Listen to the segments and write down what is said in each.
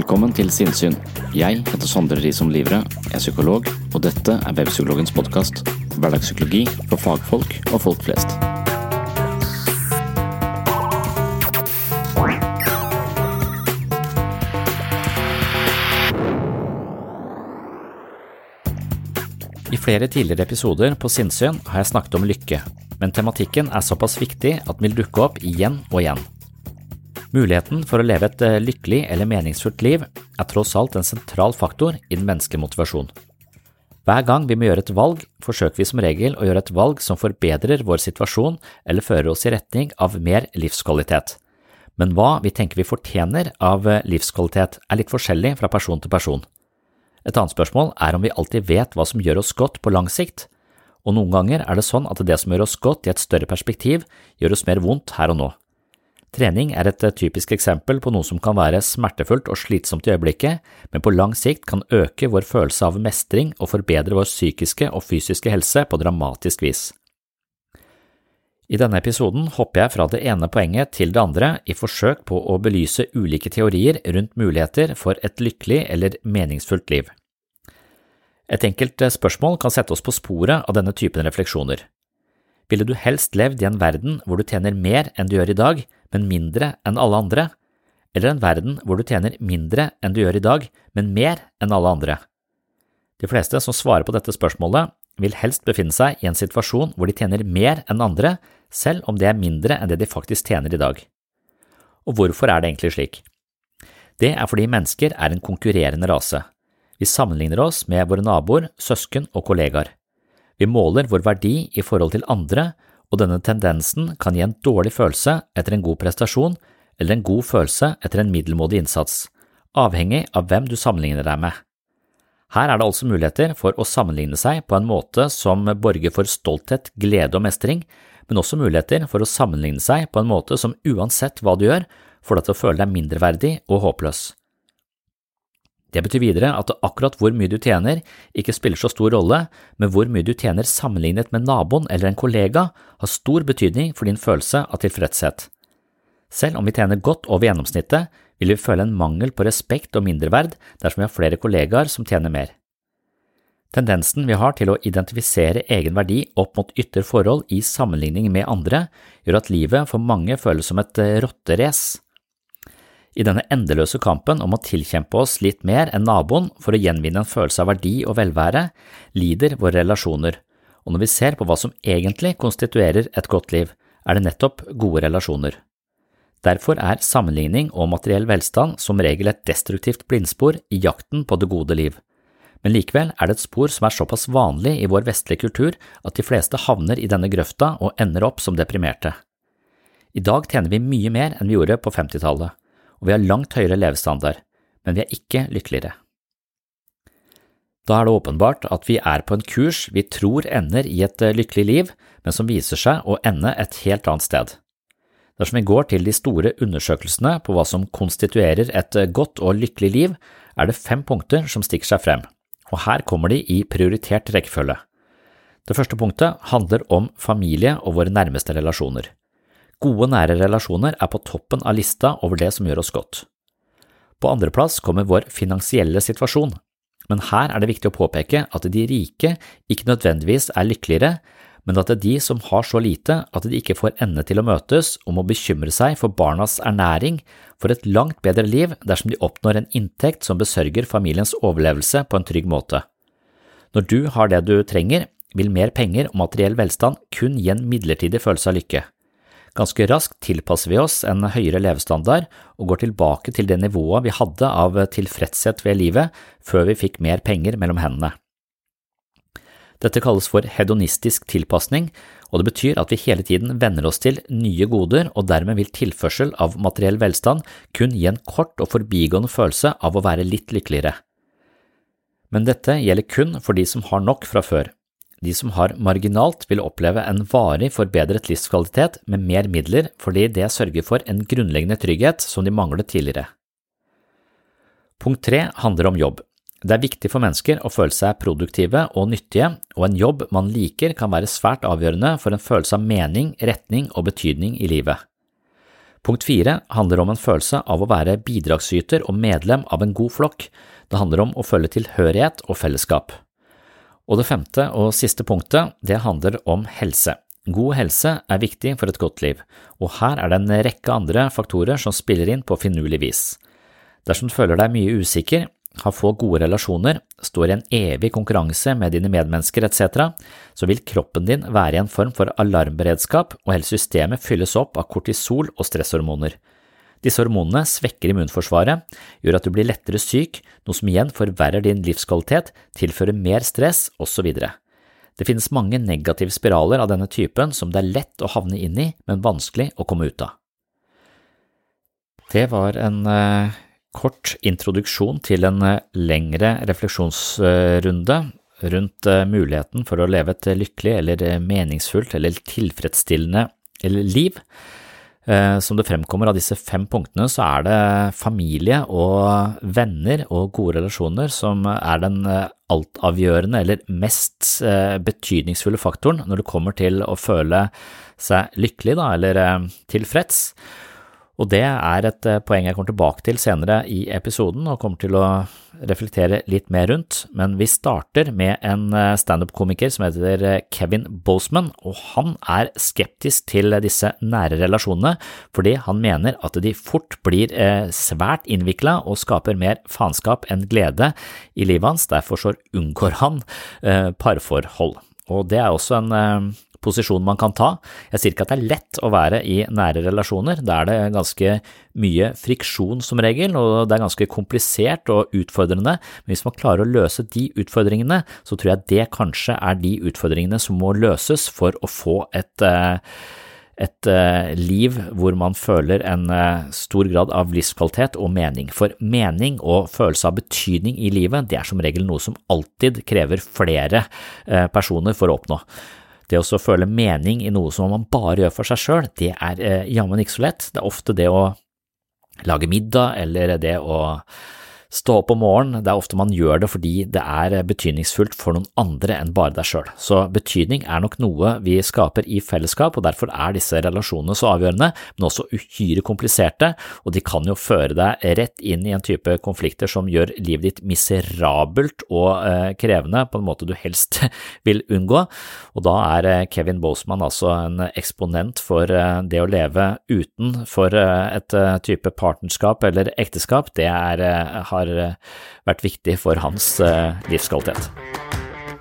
Velkommen til Sinnsyn. Jeg heter Sondre Risom Livre, er psykolog, og dette er Webpsykologens podkast. Hverdagspsykologi for fagfolk og folk flest. I flere tidligere episoder på Sinnsyn har jeg snakket om lykke, men tematikken er såpass viktig at den vil dukke opp igjen og igjen. Muligheten for å leve et eh, lykkelig eller meningsfullt liv er tross alt en sentral faktor i den menneskelige motivasjon. Hver gang vi må gjøre et valg, forsøker vi som regel å gjøre et valg som forbedrer vår situasjon eller fører oss i retning av mer livskvalitet. Men hva vi tenker vi fortjener av eh, livskvalitet er litt forskjellig fra person til person. Et annet spørsmål er om vi alltid vet hva som gjør oss godt på lang sikt, og noen ganger er det sånn at det som gjør oss godt i et større perspektiv, gjør oss mer vondt her og nå. Trening er et typisk eksempel på noe som kan være smertefullt og slitsomt i øyeblikket, men på lang sikt kan øke vår følelse av mestring og forbedre vår psykiske og fysiske helse på dramatisk vis. I denne episoden hopper jeg fra det ene poenget til det andre i forsøk på å belyse ulike teorier rundt muligheter for et lykkelig eller meningsfullt liv. Et enkelt spørsmål kan sette oss på sporet av denne typen refleksjoner. Ville du helst levd i en verden hvor du tjener mer enn du gjør i dag, men mindre enn alle andre, eller en verden hvor du tjener mindre enn du gjør i dag, men mer enn alle andre? De fleste som svarer på dette spørsmålet, vil helst befinne seg i en situasjon hvor de tjener mer enn andre, selv om det er mindre enn det de faktisk tjener i dag. Og hvorfor er det egentlig slik? Det er fordi mennesker er en konkurrerende rase. Vi sammenligner oss med våre naboer, søsken og kollegaer. Vi måler vår verdi i forhold til andre, og denne tendensen kan gi en dårlig følelse etter en god prestasjon eller en god følelse etter en middelmådig innsats, avhengig av hvem du sammenligner deg med. Her er det altså muligheter for å sammenligne seg på en måte som borger for stolthet, glede og mestring, men også muligheter for å sammenligne seg på en måte som uansett hva du gjør, får deg til å føle deg mindreverdig og håpløs. Det betyr videre at akkurat hvor mye du tjener ikke spiller så stor rolle, men hvor mye du tjener sammenlignet med naboen eller en kollega har stor betydning for din følelse av tilfredshet. Selv om vi tjener godt over gjennomsnittet, vil vi føle en mangel på respekt og mindreverd dersom vi har flere kollegaer som tjener mer. Tendensen vi har til å identifisere egen verdi opp mot ytre forhold i sammenligning med andre, gjør at livet for mange føles som et rotterace. I denne endeløse kampen om å tilkjempe oss litt mer enn naboen for å gjenvinne en følelse av verdi og velvære, lider våre relasjoner, og når vi ser på hva som egentlig konstituerer et godt liv, er det nettopp gode relasjoner. Derfor er sammenligning og materiell velstand som regel et destruktivt blindspor i jakten på det gode liv. Men likevel er det et spor som er såpass vanlig i vår vestlige kultur at de fleste havner i denne grøfta og ender opp som deprimerte. I dag tjener vi mye mer enn vi gjorde på 50-tallet og vi har langt høyere levestandard, men vi er ikke lykkeligere. Da er det åpenbart at vi er på en kurs vi tror ender i et eh, lykkelig liv, men som viser seg å ende et helt annet sted. Dersom vi går til de store undersøkelsene på hva som konstituerer et eh, godt og lykkelig liv, er det fem punkter som stikker seg frem. og her kommer de i prioritert rekkefølge. Det første punktet handler om familie og våre nærmeste relasjoner. Gode, nære relasjoner er på toppen av lista over det som gjør oss godt. På andreplass kommer vår finansielle situasjon, men her er det viktig å påpeke at de rike ikke nødvendigvis er lykkeligere, men at det er de som har så lite at de ikke får ende til å møtes og må bekymre seg for barnas ernæring, for et langt bedre liv dersom de oppnår en inntekt som besørger familiens overlevelse på en trygg måte. Når du har det du trenger, vil mer penger og materiell velstand kun gi en midlertidig følelse av lykke. Ganske raskt tilpasser vi oss en høyere levestandard og går tilbake til det nivået vi hadde av tilfredshet ved livet før vi fikk mer penger mellom hendene. Dette kalles for hedonistisk tilpasning, og det betyr at vi hele tiden venner oss til nye goder, og dermed vil tilførsel av materiell velstand kun gi en kort og forbigående følelse av å være litt lykkeligere. Men dette gjelder kun for de som har nok fra før. De som har marginalt, vil oppleve en varig forbedret livskvalitet med mer midler fordi det sørger for en grunnleggende trygghet som de manglet tidligere. Punkt tre handler om jobb. Det er viktig for mennesker å føle seg produktive og nyttige, og en jobb man liker kan være svært avgjørende for en følelse av mening, retning og betydning i livet. Punkt fire handler om en følelse av å være bidragsyter og medlem av en god flokk. Det handler om å føle tilhørighet og fellesskap. Og det femte og siste punktet, det handler om helse. God helse er viktig for et godt liv, og her er det en rekke andre faktorer som spiller inn på finurlig vis. Dersom du føler deg mye usikker, har få gode relasjoner, står i en evig konkurranse med dine medmennesker etc., så vil kroppen din være i en form for alarmberedskap og hele systemet fylles opp av kortisol og stresshormoner. Disse hormonene svekker immunforsvaret, gjør at du blir lettere syk, noe som igjen forverrer din livskvalitet, tilfører mer stress, osv. Det finnes mange negative spiraler av denne typen som det er lett å havne inn i, men vanskelig å komme ut av. Det var en eh, kort introduksjon til en eh, lengre refleksjonsrunde rundt eh, muligheten for å leve et lykkelig eller meningsfullt eller tilfredsstillende liv. Eh, som det fremkommer av disse fem punktene, så er det familie og venner og gode relasjoner som er den eh, altavgjørende eller mest eh, betydningsfulle faktoren når det kommer til å føle seg lykkelig da, eller tilfreds. Og det er et eh, poeng jeg kommer tilbake til senere i episoden og kommer til å reflektere litt mer rundt, men vi starter med en eh, standup-komiker som heter eh, Kevin Boseman, og han er skeptisk til disse nære relasjonene fordi han mener at de fort blir svært innvikla og skaper mer faenskap enn glede i livet hans, derfor så unngår han parforhold. Og det er også en posisjon man kan ta. Jeg sier ikke at det er lett å være i nære relasjoner, da er det ganske mye friksjon som regel, og det er ganske komplisert og utfordrende, men hvis man klarer å løse de utfordringene, så tror jeg det kanskje er de utfordringene som må løses for å få et eh, et eh, liv hvor man føler en eh, stor grad av livskvalitet og mening. For mening og følelse av betydning i livet, det er som regel noe som alltid krever flere personer for å oppnå. Det å føle mening i noe som man bare gjør for seg sjøl, det er eh, jammen ikke så lett. Det er ofte det å lage middag eller det å Stå opp om morgenen, det er ofte man gjør det fordi det er betydningsfullt for noen andre enn bare deg sjøl. Så betydning er nok noe vi skaper i fellesskap, og derfor er disse relasjonene så avgjørende, men også uhyre kompliserte, og de kan jo føre deg rett inn i en type konflikter som gjør livet ditt miserabelt og eh, krevende på en måte du helst vil unngå, og da er eh, Kevin Boseman altså en eksponent for eh, det å leve utenfor eh, et eh, type partnerskap eller ekteskap, det er, eh, har har eh, vært viktig for hans eh, livskvalitet.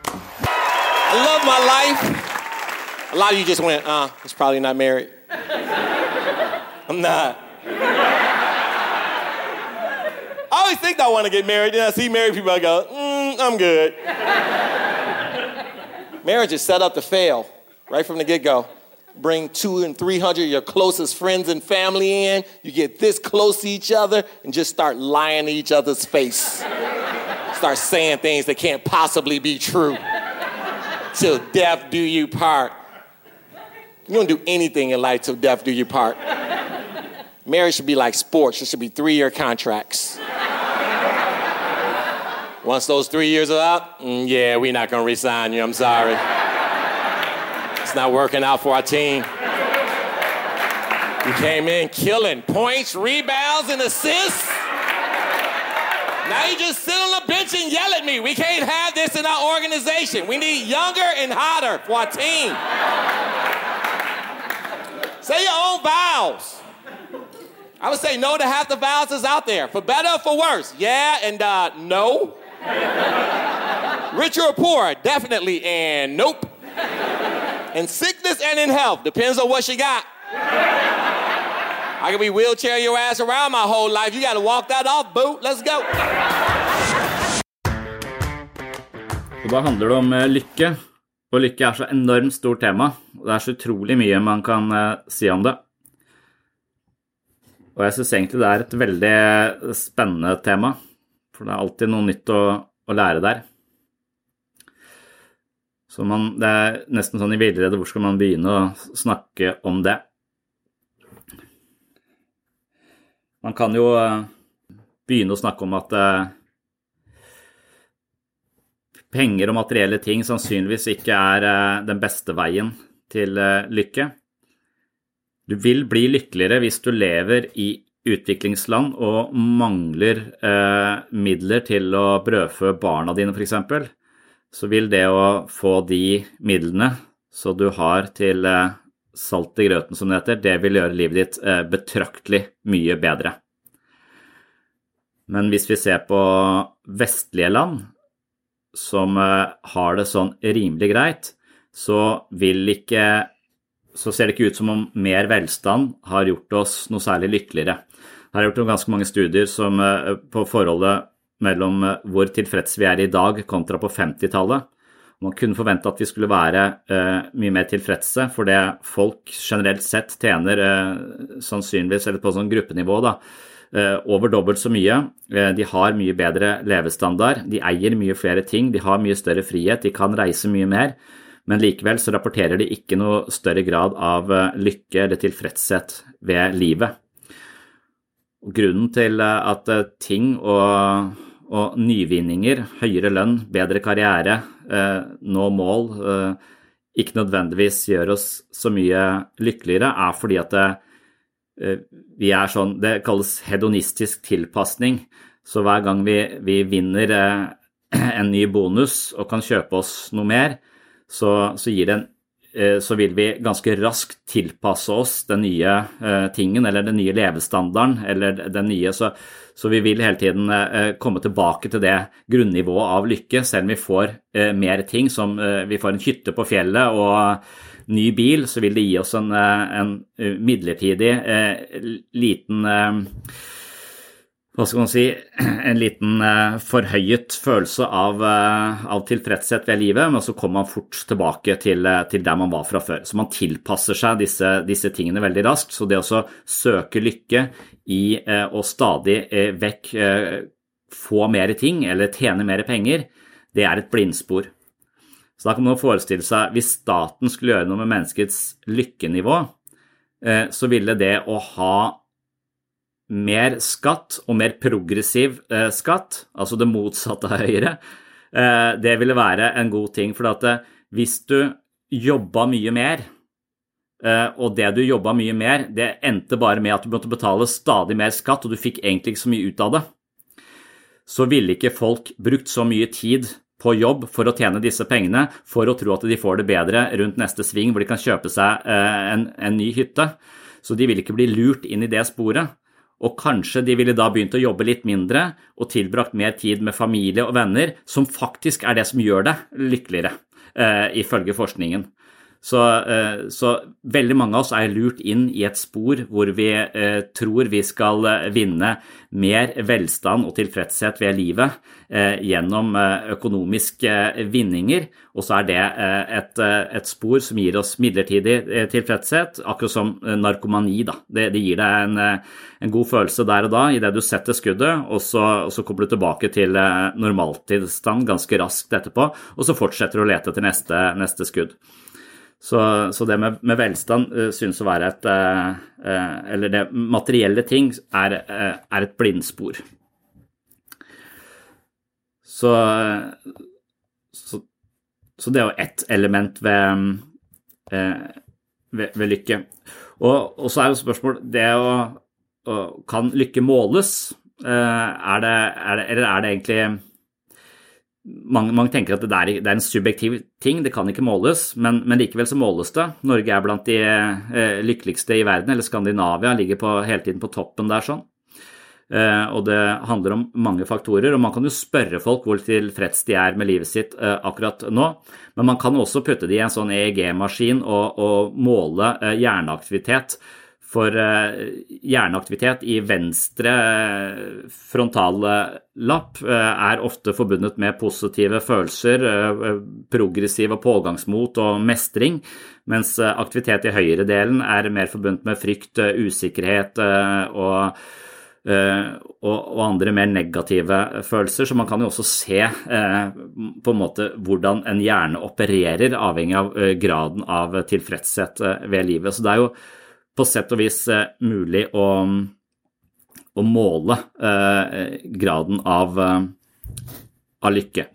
I love my life. A lot of you just went, uh, he's probably not married. I'm not. I always think I want to get married, then I see married people, I go, mm, I'm good. Marriage is set up to fail right from the get go bring two and three hundred your closest friends and family in. You get this close to each other and just start lying to each other's face. start saying things that can't possibly be true. Till death do you part. You don't do anything in life till death do you part. Marriage should be like sports. It should be three-year contracts. Once those three years are up, mm, yeah, we're not to resign you. I'm sorry. It's not working out for our team. You came in killing points, rebounds, and assists. Now you just sit on the bench and yell at me. We can't have this in our organization. We need younger and hotter for our team. say your own vows. I would say no to half the vows that's out there, for better or for worse. Yeah and uh, no. Rich or poor, definitely and nope. In sickness and in health, depends on what she got. I can be wheelchair your ass around my whole life. You gotta walk that off, boo. Let's go. Og da handler det om eh, lykke. Og lykke er så enormt stort tema. Og det er så utrolig mye man kan eh, si om det. Og jeg syns egentlig det er et veldig spennende tema. For det er alltid noe nytt å, å lære der. Så man, det er nesten sånn i villrede hvor skal man begynne å snakke om det? Man kan jo eh, begynne å snakke om at eh, penger og materielle ting sannsynligvis ikke er eh, den beste veien til lykke. Du vil bli lykkeligere hvis du lever i utviklingsland og mangler midler til å brødfø barna dine, f.eks., så vil det å få de midlene så du har til eh, salt i grøten, som det heter, det vil gjøre livet ditt eh, betraktelig mye bedre. Men hvis vi ser på vestlige land som eh, har det sånn rimelig greit, så vil ikke så ser det ikke ut som om mer velstand har gjort oss noe særlig lykkeligere. Her har jeg gjort ganske mange studier som, på forholdet mellom eh, hvor tilfreds vi er i dag kontra på 50-tallet. Man kunne forvente at vi skulle være uh, mye mer tilfredse, for det folk generelt sett tjener uh, sannsynligvis, eller på sånn gruppenivå, da, uh, over dobbelt så mye. de har mye bedre levestandard, de eier mye flere ting, de har mye større frihet, de kan reise mye mer. Men likevel så rapporterer de ikke noe større grad av lykke eller tilfredshet ved livet. Grunnen til at ting og, og, nyvinninger, høyere lønn, bedre karriere, eh, nå mål, eh, ikke nødvendigvis gjør oss så mye lykkeligere, er fordi at det, eh, vi er sånn Det kalles hedonistisk tilpasning. Så hver gang vi, vi vinner en ny bonus og kan kjøpe oss noe mer, så, så en så vil vi ganske raskt tilpasse oss den nye tingen eller den nye levestandarden eller den nye så, så vi vil hele tiden eh, komme tilbake til det grunnivået av lykke, selv om vi får mer ting, som vi får en hytte på fjellet og ny bil, så vil det gi oss en, en midlertidig liten hva skal man si, en liten uh, forhøyet følelse av, uh, av, tilfredshet ved livet, men så kommer man fort tilbake til, uh, til, der man var fra før. Så man tilpasser seg disse, disse tingene veldig raskt. Så det å søke lykke i å stadig vekk få mer ting eller tjene mer penger, det er et blindspor. Så da kan man forestille seg, hvis staten skulle gjøre noe med menneskets lykkenivå, så ville det å ha mer skatt og mer progressiv eh, skatt, altså det motsatte av høyre, eh, det ville være en god ting. For at eh, hvis du jobba mye mer, og det du jobba mye mer, det endte bare med at du måtte betale stadig mer skatt, og du fikk egentlig ikke så mye ut av det, så ville ikke folk brukt så mye tid på jobb for å tjene disse pengene, for å tro at de får det bedre rundt neste sving hvor de kan kjøpe seg en, en ny hytte. Så de vil ikke bli lurt inn i det sporet. Og kanskje de ville da begynt å jobbe litt mindre og tilbrakt mer tid med familie og venner, som faktisk er det som gjør deg lykkeligere, uh, ifølge forskningen. Så, eh, så, veldig mange av oss er lurt inn i et spor hvor vi eh, tror vi skal eh, vinne mer velstand og tilfredshet ved livet gjennom økonomiske vinninger, og så er det et, et, spor som gir oss midlertidig tilfredshet, akkurat som narkomani. Det, det gir deg en, en, god følelse der og da idet du setter skuddet, og så, og så kommer du tilbake til normaltilstand ganske raskt etterpå, og så fortsetter du å lete etter neste, neste skudd. Så, så det med, med velstand uh, synes å være et uh, uh, Eller det materielle ting er, er, et blindspor. Så, så, så det er jo ett element ved, ved, ved lykke. Og, og, så er jo spørsmål det å, å Kan lykke måles? Er det, er det, eller er det egentlig mange, mange, tenker at det er, det er, en subjektiv ting, det kan ikke måles, men, men likevel så måles det. Norge er blant de eh, lykkeligste i verden, eller Skandinavia ligger på, hele tiden på toppen der sånn. Eh, og det handler om mange faktorer, og man kan jo spørre folk hvor tilfreds de er med livet sitt eh, akkurat nå, men man kan også putte det i en sånn EEG-maskin og, og, måle eh, hjerneaktivitet for eh, hjerneaktivitet i venstre frontale frontallapp eh, er ofte forbundet med positive følelser, progressiv og pågangsmot og mestring, mens aktivitet i høyre-delen er mer forbundet med frykt, usikkerhet og, og andre mer negative følelser. Så man kan jo også se på en måte hvordan en hjerne opererer, avhengig av graden av tilfredshet ved livet. Så det er jo på sett og vis eh, mulig å, å måle eh, graden av, eh, av, lykke.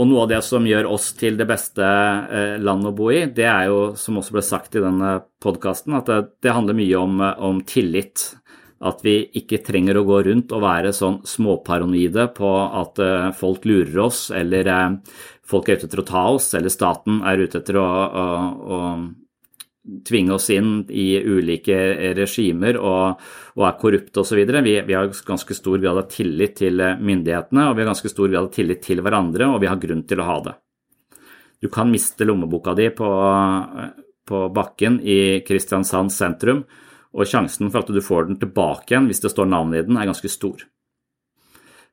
Og noe av det som gjør oss til det beste eh, land å bo i, det er jo, som også ble sagt i denne podkasten, at det, det, handler mye om, om, tillit. At vi ikke trenger å gå rundt og være sånn småparanoide på at folk lurer oss, eller folk er ute etter å ta oss, eller staten er ute etter å, å, å tvinge oss inn i ulike regimer og, og er korrupte osv. Vi, vi har ganske stor grad av tillit til myndighetene, og vi har ganske stor grad av tillit til hverandre, og vi har grunn til å ha det. Du kan miste lommeboka di på, på bakken i Kristiansand sentrum, og sjansen for at du får den tilbake igjen hvis det står navnet i den, er ganske stor.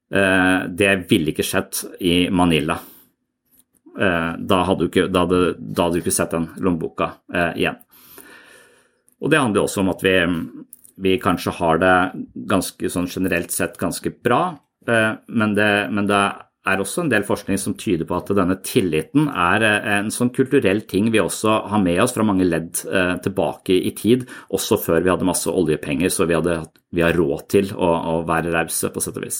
Eh, det ville ikke skjedd i Manila. Eh, da hadde, du ikke, da hadde, da hadde du ikke sett den lommeboka eh, igjen. Og det handler også om at vi, vi kanskje har det ganske sånn generelt sett ganske bra, eh, men det, men det, er også en del forskning som tyder på at denne tilliten er en sånn kulturell ting vi også har med oss fra mange ledd tilbake i tid, også før vi hadde masse oljepenger, så vi, hadde, vi har råd til å, å være rause, på sett og vis.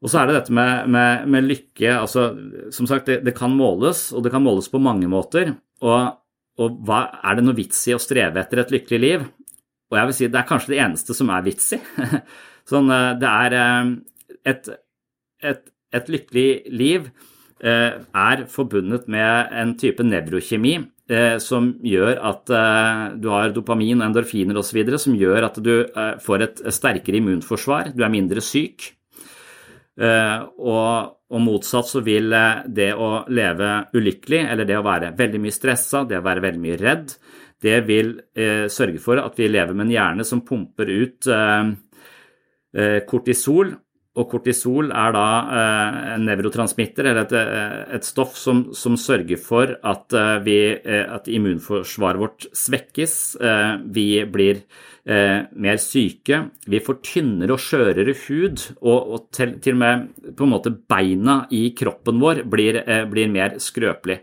Og så er det dette med, med, med lykke. altså Som sagt, det, det, kan måles, og det kan måles på mange måter. Og, og hva, er det noe vits i å streve etter et lykkelig liv? Og jeg vil si det er kanskje det eneste som er vits i. sånn, eh, det er eh, et, et, et lykkelig liv eh, er forbundet med en type nevrokjemi som gjør at du har dopamin, og endorfiner osv., som gjør at du får et sterkere immunforsvar, du er mindre syk. Eh, og, og, motsatt så vil eh, det å leve ulykkelig, eller det å være veldig mye stressa, det å være veldig mye redd, det vil eh, sørge for at vi lever med en hjerne som pumper ut eh, eh kortisol. Og kortisol er da eh, en nevrotransmitter, eller et, et stoff som, som, sørger for at, vi, at immunforsvaret vårt svekkes. vi blir eh, mer syke. Vi får tynnere og skjørere hud, og, og til, til, og med på en måte beina i kroppen vår blir, eh, blir mer skrøpelig.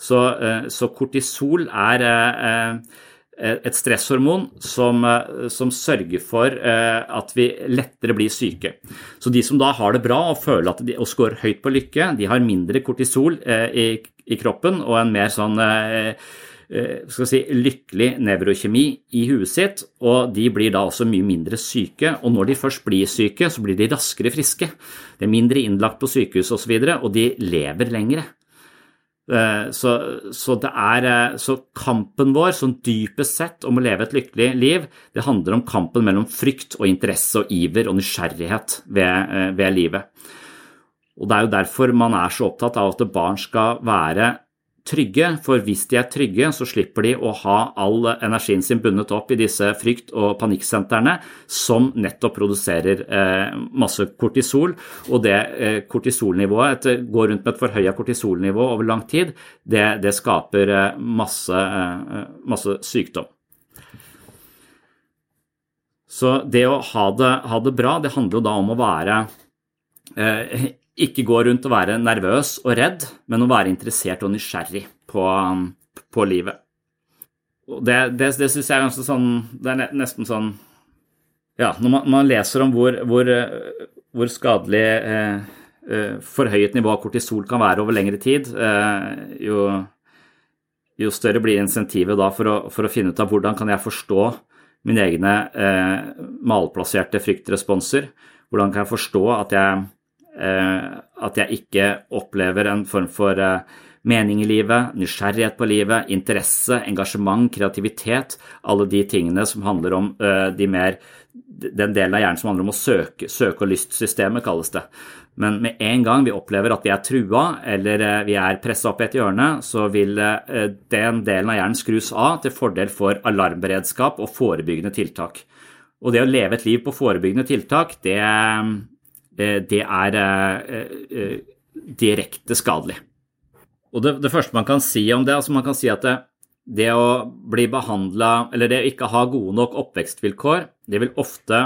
Så, eh, så kortisol er eh, et stresshormon som, eh, som, sørger for eh, at vi lettere blir syke. Så de som da har det bra og føler at de, og scorer høyt på lykke, de har mindre kortisol i, i kroppen og en mer sånn Eh, skal si, lykkelig nevrokjemi i huet sitt, og de blir da også mye mindre syke. Og når de først blir syke, så blir de raskere friske. Det er mindre innlagt på sykehus osv., og, så videre, og de lever lengre. Eh, så, så, er, eh, så, kampen vår, sånn dypest sett, om å leve et lykkelig liv, det handler om kampen mellom frykt og interesse og iver og nysgjerrighet ved, ved livet. Og Det er jo derfor man er så opptatt av at barn skal være trygge, for hvis de er trygge, så slipper de å ha all energien sin bundet opp i disse frykt- og panikksentrene, som nettopp produserer eh, masse kortisol. Og det eh, kortisolnivået, et, gå rundt med et forhøya kortisolnivå over lang tid, det, det skaper eh, masse, eh, masse, sykdom. Så det å ha det, ha det, bra, det handler jo da om å være eh, ikke gå rundt og være nervøs og redd, men å være interessert og nysgjerrig på, på livet. Og det, det, det syns jeg er ganske sånn Det er nesten sånn ja, når man, man, leser om hvor, hvor, hvor skadelig eh, forhøyet nivå av kortisol kan være over lengre tid, eh, jo, jo, større blir insentivet da for å, for å, finne ut av hvordan kan jeg forstå mine egne eh, malplasserte fryktresponser. Hvordan kan jeg forstå at jeg, eh, at jeg ikke opplever en form for eh, mening i livet, nysgjerrighet på livet, interesse, engasjement, kreativitet. Alle de tingene som handler om uh, de mer den delen av hjernen som handler om å søke, søke- og lystsystemet, kalles det. Men med en gang vi opplever at vi er trua eller vi er pressa opp i et hjørne, så vil den delen av hjernen skrus av til fordel for alarmberedskap og forebyggende tiltak. Og det å leve et liv på forebyggende tiltak, det, det er direkte skadelig. Og det, det, første man kan si om det, altså man kan si at det, det å bli behandla, eller det å ikke ha gode nok oppvekstvilkår, det vil ofte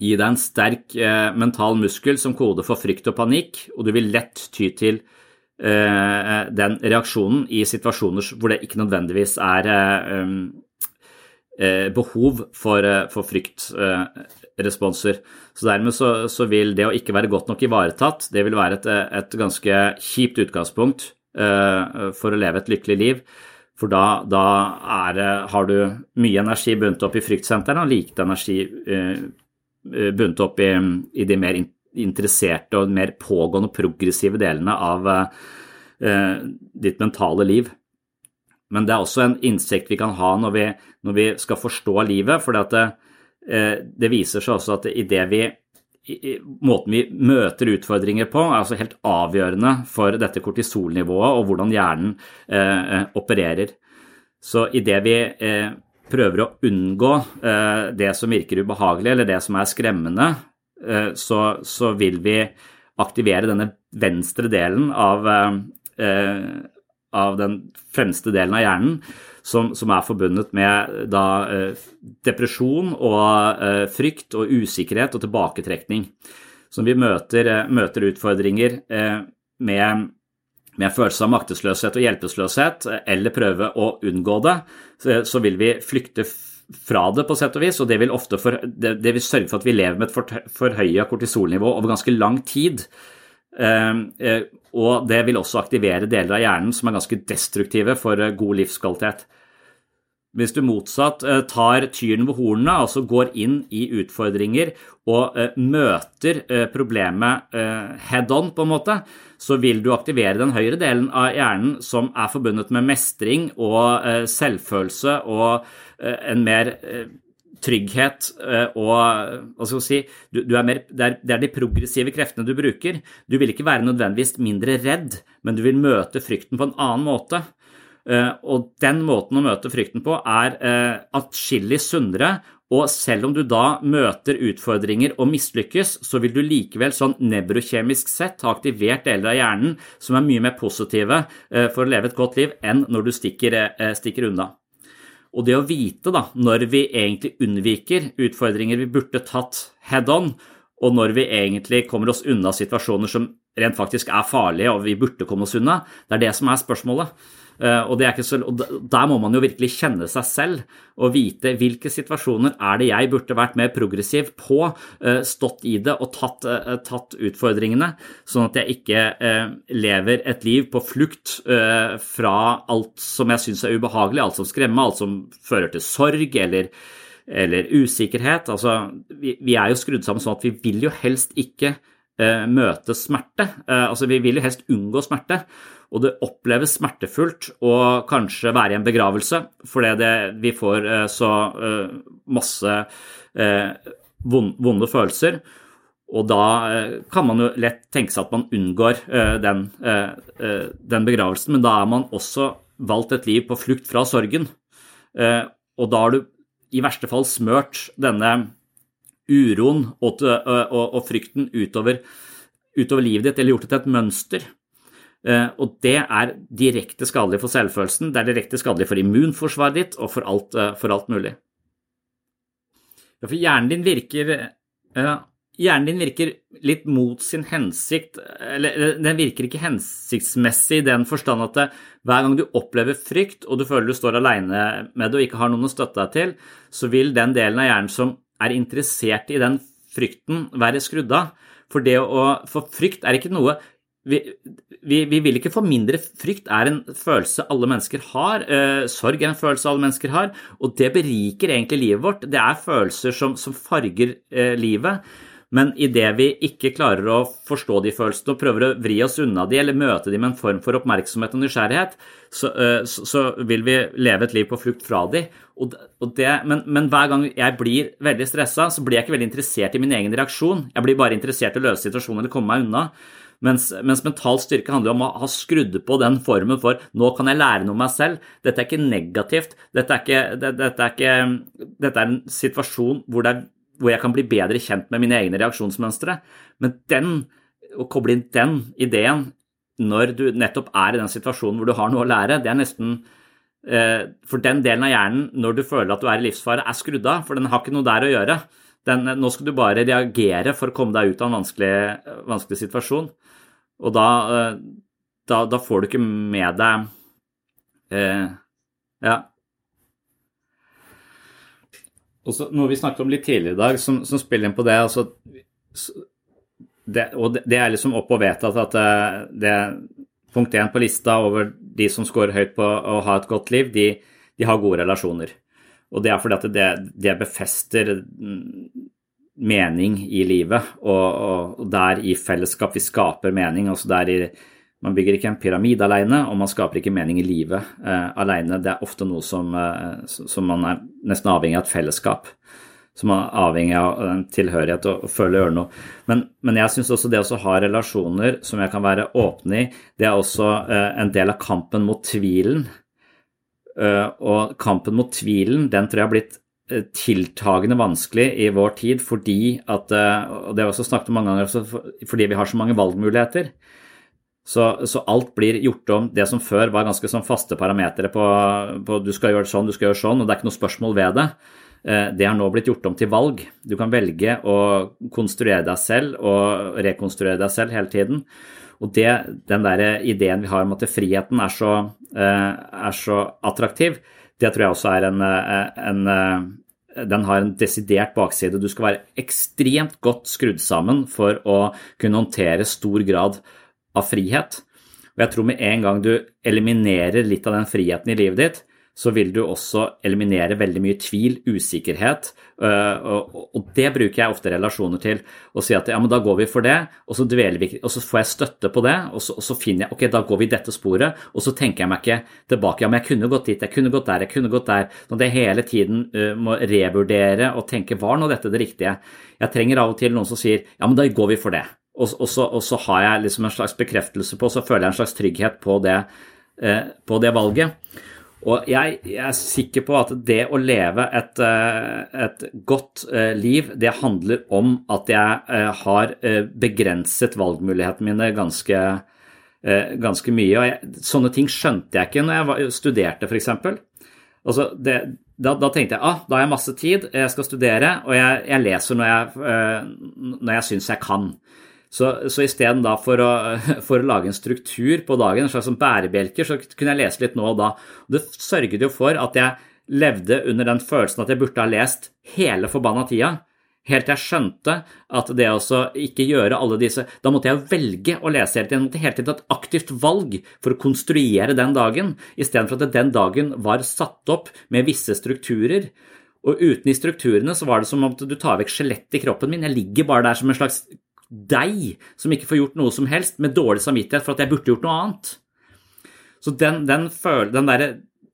gi deg en sterk eh, mental muskel som kode for frykt og panikk, og du vil lett ty til eh, den reaksjonen i situasjoner hvor det ikke nødvendigvis er eh, eh behov for, eh, for fryktresponser. Så dermed så, så, vil det å ikke være godt nok ivaretatt, det vil være et, et ganske kjipt utgangspunkt uh, for å leve et lykkelig liv. For da, da er, har du mye energi bundet opp i fryktsentrene og lite energi eh, bundet opp i, i, de mer interesserte og mer pågående progressive delene av uh, ditt mentale liv. Men det er også en innsikt vi kan ha når vi, når vi skal forstå livet. For det, at det viser seg også at idet vi måten vi møter utfordringer på, er altså helt avgjørende for dette kortisolnivået og hvordan hjernen eh, eh opererer. Så idet vi eh, prøver å unngå eh, det som virker ubehagelig eller det som er skremmende, eh, så, så, vil vi aktivere denne venstre delen av, eh, av den fremste delen av hjernen som, som er forbundet med da, eh, depresjon og eh, frykt og usikkerhet og tilbaketrekning. Som vi møter, eh, møter utfordringer med, med følelse av maktesløshet og hjelpeløshet, eller prøve å unngå det, så vil vi flykte fra det på sett og vis, og det vil, for, det vil sørge for at vi lever med et forhøya kortisolnivå over ganske lang tid. Og det vil også aktivere deler av hjernen som er ganske destruktive for god livskvalitet. Hvis du motsatt eh, tar tyren ved hornene, altså går inn i utfordringer og eh, møter eh, problemet head on, på en måte, så vil du aktivere den høyre delen av hjernen som er forbundet med mestring og selvfølelse og en mer trygghet og hva skal si, du, du er mer, det, er, det, er, de progressive kreftene du bruker. Du vil ikke være nødvendigvis mindre redd, men du vil møte frykten på en annen måte. Eh, og den måten å møte frykten på er eh, atskillig sunnere. Og selv om du da møter utfordringer og mislykkes, så vil du likevel sånn nevrokjemisk sett ha aktivert deler av hjernen som er mye mer positive eh, for å leve et godt liv enn når du stikker, stikker unna. Og det å vite da, når vi egentlig unnviker utfordringer vi burde tatt head on, og når vi egentlig kommer oss unna situasjoner som rent faktisk er farlige og vi burde komme oss unna, det er det som er spørsmålet. Eh, og, så, og, Der må man jo virkelig kjenne seg selv og vite hvilke situasjoner er det jeg burde vært mer progressiv på, eh, stått i det og tatt, eh, tatt utfordringene, sånn at jeg ikke lever et liv på flukt fra alt som jeg syns er ubehagelig, alt som skremmer, alt som fører til sorg eller, eller usikkerhet. Altså, vi, er jo skrudd sammen sånn at vi vil jo helst ikke møte smerte. Altså, vi vil jo helst unngå smerte og det oppleves smertefullt å kanskje være i en begravelse fordi vi får eh, så eh, masse eh, vonde følelser. Og da kan man jo lett tenke seg at man unngår den, den begravelsen, men da er man også valgt et liv på flukt fra sorgen. Og da har du i verste fall smørt denne uroen og, og, og frykten utover, utover, livet ditt, eller gjort det til et mønster. Eh, og det er direkte skadelig for selvfølelsen, det er direkte skadelig for immunforsvaret ditt og for alt, eh, for alt mulig. For hjernen din virker Hjernen din virker litt mot sin hensikt, eller den virker ikke hensiktsmessig i den forstand at hver gang du opplever frykt og du føler du står alene med det og ikke har noen å støtte deg til, så vil den delen av hjernen som er interessert i den frykten, være skrudd av. For, for frykt er ikke noe vi, vi, vi, vil ikke få mindre frykt, er en følelse alle mennesker har. Eh, sorg er en følelse alle mennesker har, og det beriker egentlig livet vårt. Det er følelser som, som farger eh, livet. Men idet vi ikke klarer å forstå de følelsene og prøver å vri oss unna de eller møte de med en form for oppmerksomhet og nysgjerrighet, så, uh, så, så vil vi leve et liv på flukt fra de. Og, og det, men, men, hver gang jeg blir veldig stressa, så blir jeg ikke veldig interessert i min egen reaksjon. Jeg blir bare interessert i å løse situasjonen eller komme meg unna. Mens, mens, mental styrke handler om å ha skrudd på den formen for nå kan jeg lære noe om meg selv. Dette er ikke negativt. Dette er, ikke, det, dette er, ikke, dette er en situasjon hvor er hvor jeg kan bli bedre kjent med mine egne reaksjonsmønstre. Men den, å koble inn den ideen når du nettopp er i den situasjonen hvor du har noe å lære, det er nesten eh, For den delen av hjernen, når du føler at du er i livsfare, er skrudd av, for den har ikke noe der å gjøre. Den, nå skal du bare reagere for å komme deg ut av en vanskelig, vanskelig situasjon. Og da, eh, da, da, får du ikke med deg eh, Ja, også, noe vi snakket om litt tidligere i dag, som, som spiller inn på det, altså, det Og det, er liksom opp og vedtatt at eh, det, punkt én på lista over de som scorer høyt på å ha et godt liv, de, de har gode relasjoner. Og det er fordi at det, det befester mening i livet, og, og der i fellesskap vi skaper mening. altså der i man bygger ikke en pyramide alene, og man skaper ikke mening i livet eh, alene. Det er ofte noe som, eh, som, man er nesten avhengig av et fellesskap. Som er avhengig av en tilhørighet og, og føle gjøre noe. Men, men jeg syns også det å ha relasjoner som jeg kan være åpne i, det er også eh, en del av kampen mot tvilen. Uh, og kampen mot tvilen, den tror jeg har blitt tiltagende vanskelig i vår tid fordi at eh, Og det har vi også snakket om mange ganger, fordi vi har så mange valgmuligheter. Så, så, alt blir gjort om. Det som før var ganske sånn faste parametere på, på, du skal gjøre sånn, du skal gjøre sånn, og det er ikke noe spørsmål ved det. Eh, det har nå blitt gjort om til valg. Du kan velge å konstruere deg selv og rekonstruere deg selv hele tiden. Og det, den der ideen vi har om at friheten er så, eh, er så attraktiv, det tror jeg også er en, eh, en den har en desidert bakside. Du skal være ekstremt godt skrudd sammen for å kunne håndtere stor grad av frihet. Og jeg tror med en gang du eliminerer litt av den friheten i livet ditt, så vil du også eliminere veldig mye tvil, usikkerhet, øh, og det bruker jeg ofte relasjoner til. Å si at ja, men da går vi for det, og så, vi, og så får jeg støtte på det, og så, og så, finner jeg ok, da går vi dette sporet, og så tenker jeg meg ikke tilbake ja, men jeg kunne gått dit, jeg kunne gått der, jeg kunne gått der. Når jeg hele tiden uh, må revurdere og tenke var nå dette det riktige? Jeg trenger av og til noen som sier ja, men da går vi for det. Og, og, så, så, har jeg liksom en slags bekreftelse på, så føler jeg en slags trygghet på det, eh, på det valget. Og jeg, jeg, er sikker på at det å leve et, eh, et godt eh, liv, det handler om at jeg eh, har begrenset valgmulighetene mine ganske, ganske mye. Og jeg, sånne ting skjønte jeg ikke når jeg studerte, f.eks. Altså da, da, tenkte jeg ah, da har jeg masse tid, jeg skal studere, og jeg, jeg leser når jeg, når jeg syns jeg kan. Så, så isteden for, for, å lage en struktur på dagen, en slags sånn bærebjelker, så kunne jeg lese litt nå og da. Det sørget jo for at jeg levde under den følelsen at jeg burde ha lest hele forbanna tida. Helt til jeg skjønte at det å ikke gjøre alle disse Da måtte jeg velge å lese hele tiden. Jeg måtte hele tiden ta et aktivt valg for å konstruere den dagen, istedenfor at den dagen var satt opp med visse strukturer. Og uten de strukturene så var det som om du tar vekk skjelettet i kroppen min. Jeg ligger bare der som en slags deg som ikke får gjort noe som helst, med dårlig samvittighet for at jeg burde gjort noe annet. Så den, den, føl, den der,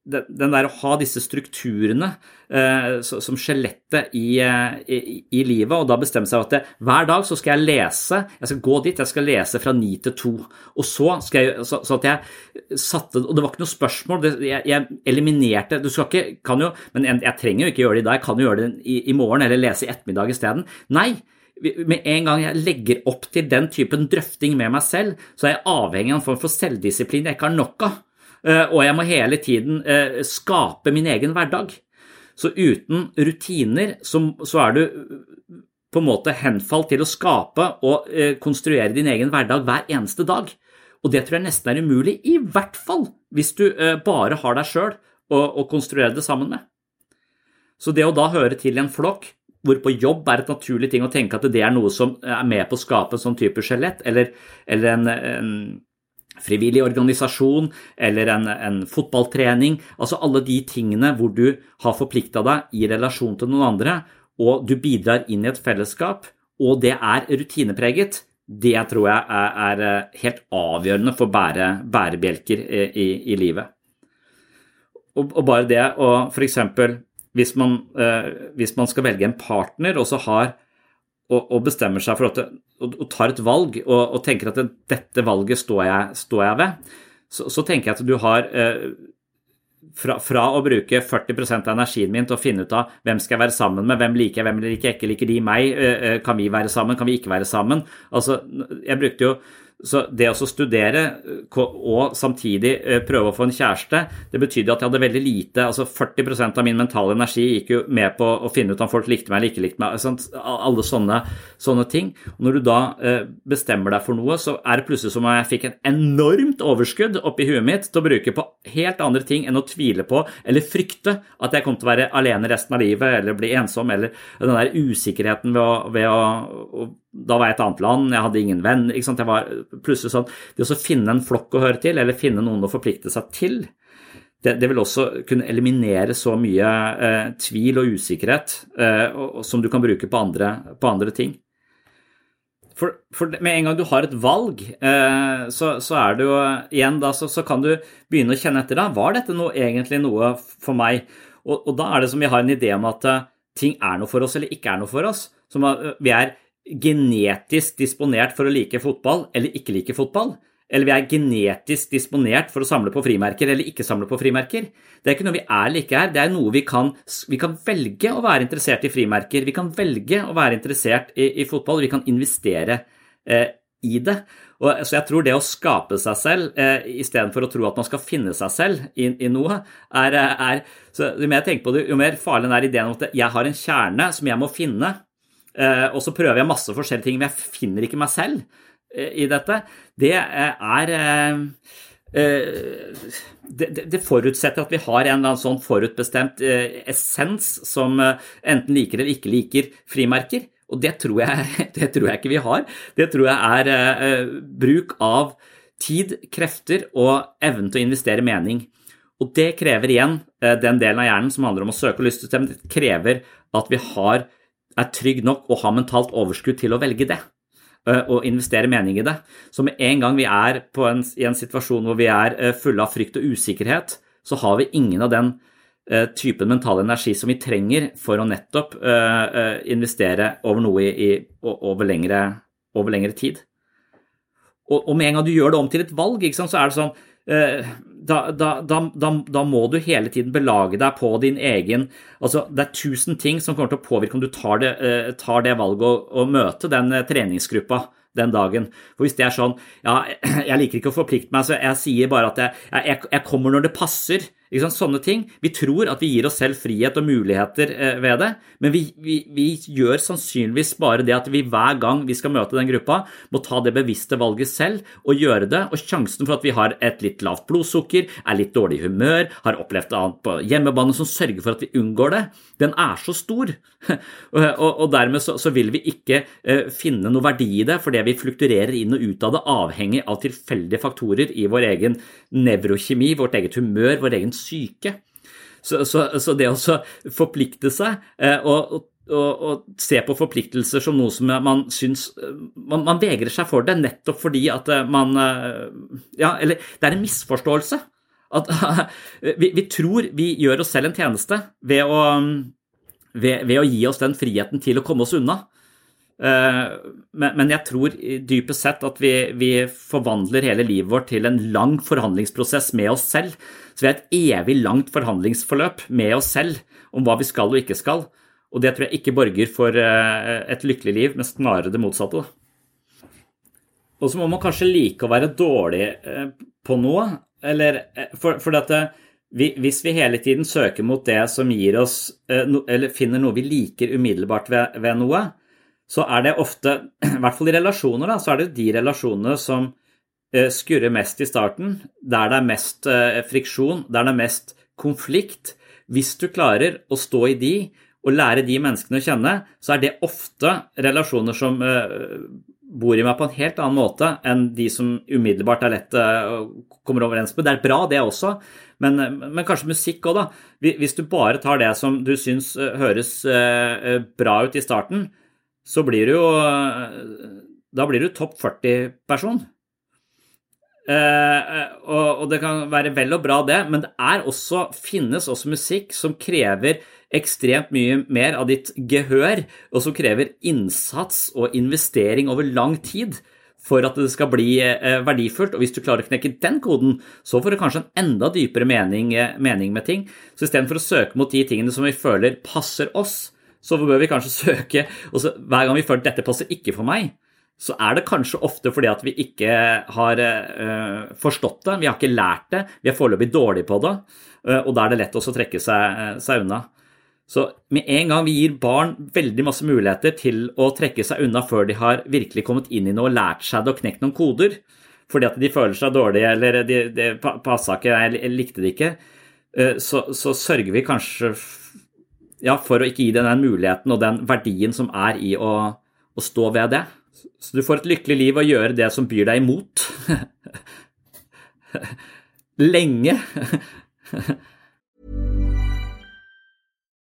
den der å ha disse strukturene eh, som skjelettet i, eh, i, i, livet, og da bestemme seg for at det, hver dag så skal jeg lese, jeg skal gå dit, jeg skal lese fra ni til to. Og så skal jeg så, så, at jeg satte Og det var ikke noe spørsmål, det, jeg, jeg, eliminerte Du skal ikke kan jo, Men jeg, jeg, trenger jo ikke gjøre det i dag, jeg kan jo gjøre det i, i morgen eller lese i ettermiddag isteden. Nei, med en gang jeg legger opp til den typen drøfting med meg selv, så er jeg avhengig av en form for selvdisiplin jeg ikke har nok av. Eh, og jeg må hele tiden eh, skape min egen hverdag. Så uten rutiner så, er du på en måte henfalt til å skape og eh, konstruere din egen hverdag hver eneste dag. Og det tror jeg nesten er umulig, i hvert fall hvis du bare har deg sjøl å konstruere det sammen med. Så det å da høre til en flokk hvor på jobb er et naturlig ting å tenke at det er noe som er med på å skape en sånn type skjelett, eller, eller en, en, frivillig organisasjon eller en, en, fotballtrening. Altså alle de tingene hvor du har forplikta deg i relasjon til noen andre, og du bidrar inn i et fellesskap, og det er rutinepreget. Det tror jeg er, eh, helt avgjørende for bære, bærebjelker i, i, i livet. Og, og, bare det å f.eks. Hvis, man, eh, hvis man skal velge en partner og så har og, og, bestemmer seg for at og, og, tar et valg og, og tenker at dette valget står jeg, står jeg ved, så, så, tenker jeg at du har eh, fra, fra, å bruke 40 av energien min til å finne ut av hvem skal jeg være sammen med, hvem liker jeg, hvem liker jeg ikke, liker de meg, eh, eh, kan vi være sammen, kan vi ikke være sammen? Altså, jeg brukte jo så det å studere eh, og samtidig eh, prøve å få en kjæreste, det betydde at jeg hadde veldig lite altså 40% av min mentale energi gikk jo med på å finne ut om folk likte meg eller ikke likte meg. Sant? Alle sånne, sånne, ting. Og når du da eh, bestemmer deg for noe, så er det plutselig som om jeg fikk en enormt overskudd oppi huet mitt til å bruke på helt andre ting enn å tvile på eller frykte at jeg kom til å være alene resten av livet eller bli ensom, eller den der usikkerheten ved å, ved å, da var jeg et annet land, jeg hadde ingen venn. ikke sant, jeg var plutselig sånn, Det å finne en flokk å høre til, eller finne noen å forplikte seg til, det, det vil også kunne eliminere så mye eh, tvil og usikkerhet eh, som du kan bruke på andre, på andre ting. For, for, med en gang du har et valg, eh, så, så, er det jo igjen da, så, så, kan du begynne å kjenne etter. da, Var dette noe, egentlig noe for meg? Og, og, da er det som vi har en idé om at uh, ting er noe for oss eller ikke er noe for oss. Som at vi er genetisk disponert for å like fotball eller ikke like fotball. Eller vi er genetisk disponert for å samle på frimerker eller ikke samle på frimerker. Det er ikke noe vi er eller ikke er, det er noe vi kan, vi kan velge å være interessert i frimerker. Vi kan velge å være interessert i, i fotball, vi kan investere eh, i det. Og, så jeg tror det å skape seg selv eh, istedenfor å tro at man skal finne seg selv i, i noe, er, er så Jo mer jeg tenker på det, jo mer farlig er ideen om at jeg har en kjerne som jeg må finne Eh, og så prøver jeg masse forskjellige ting, men jeg finner ikke meg selv eh, i dette. Det er eh, det, det, forutsetter at vi har en eller annen sånn forutbestemt essens som enten liker eller ikke liker frimerker. Og det tror, jeg, det tror jeg ikke vi har. Det tror jeg er bruk av tid, krefter og evnen til å investere mening. Og det krever igjen den delen av hjernen som handler om å søke og lystsystem, det krever at vi har er trygg nok og har mentalt overskudd til å velge det eh, og investere mening i det. Så med en gang vi er en, i en situasjon hvor vi er eh, fulle av frykt og usikkerhet, så har vi ingen av den uh, typen mental energi som vi trenger for å nettopp investere over noe i, i, over, lengre, over, lengre, tid. Og, og, med en gang du gjør det om til et valg, så er det sånn da, da, da, da, må du hele tiden belage deg på din egen altså Det er tusen ting som kommer til å påvirke om du tar det, uh, tar det valget å, å møte den uh, treningsgruppa den dagen. For Hvis det er sånn Ja, jeg liker ikke å forplikte meg, så jeg sier bare at jeg, jeg, jeg kommer når det passer. Sånne ting. Vi tror at vi gir oss selv frihet og muligheter eh, ved det, men vi, vi, vi, gjør sannsynligvis bare det at vi hver gang vi skal møte den gruppa, må ta det bevisste valget selv og gjøre det. Og sjansen for at vi har et litt lavt blodsukker, er litt dårlig humør, har opplevd annet på hjemmebane som sørger for at vi unngår det, den er så stor. og, og, dermed så, så, vil vi ikke uh, finne noe verdi i det, fordi vi flukturerer inn og ut av det avhengig av tilfeldige faktorer i vår egen nevrokjemi, vårt eget humør, vår egen syke. Så, så, så det å forplikte seg eh, og, og, og, se på forpliktelser som noe som man syns man, man, vegrer seg for det nettopp fordi at eh, man eh, Ja, eller det er en misforståelse. At vi, vi tror vi gjør oss selv en tjeneste ved å, ved, ved å gi oss den friheten til å komme oss unna. Men jeg tror dypest sett at vi, vi, forvandler hele livet vårt til en lang forhandlingsprosess med oss selv så vi har et evig langt forhandlingsforløp med oss selv om hva vi skal og ikke skal. Og det tror jeg ikke borger for eh, et lykkelig liv, men snarere det motsatte. Og så må man kanskje like å være dårlig eh, på noe, eller eh, for, for dette hvis vi hele tiden søker mot det som gir oss Eller finner noe vi liker umiddelbart ved, ved noe, så er det ofte, i hvert fall i relasjoner, da, så er det de relasjonene som Eh, skurrer mest i starten, der det er mest eh, friksjon, der det er mest konflikt. Hvis du klarer å stå i de og lære de menneskene å kjenne, så er det ofte relasjoner som uh, bor i meg på en helt annen måte enn de som umiddelbart er lett kommer overens med. Det er bra, det også, men, men kanskje musikk òg, da. Hvis du bare tar det som du syns høres bra ut i starten, så blir du jo Da blir du topp 40-person. Uh, og, og, det kan være vel og bra, det, men det er også, finnes også musikk som krever ekstremt mye mer av ditt gehør, og som krever innsats og investering over lang tid for at det skal bli uh, verdifullt. Og hvis du klarer å knekke den koden, så får du kanskje en enda dypere mening, mening med ting. Så istedenfor å søke mot de tingene som vi føler passer oss, så bør vi kanskje søke så, Hver gang vi føler at dette passer ikke for meg, så er det kanskje ofte fordi at vi ikke har uh, forstått det, vi har ikke lært det, vi er foreløpig dårlige på det, uh, og da er det lett også å trekke seg, uh, seg, unna. Så med en gang vi gir barn veldig masse muligheter til å trekke seg unna før de har virkelig kommet inn i noe og lært seg det og knekt noen koder, fordi at de føler seg dårlige eller de, de passa ikke, jeg likte det ikke, så, så, sørger vi kanskje ja, for å ikke gi den muligheten og den verdien som er i å, å stå ved det. Så du får et lykkelig liv og gjøre det som byr deg imot. Lenge.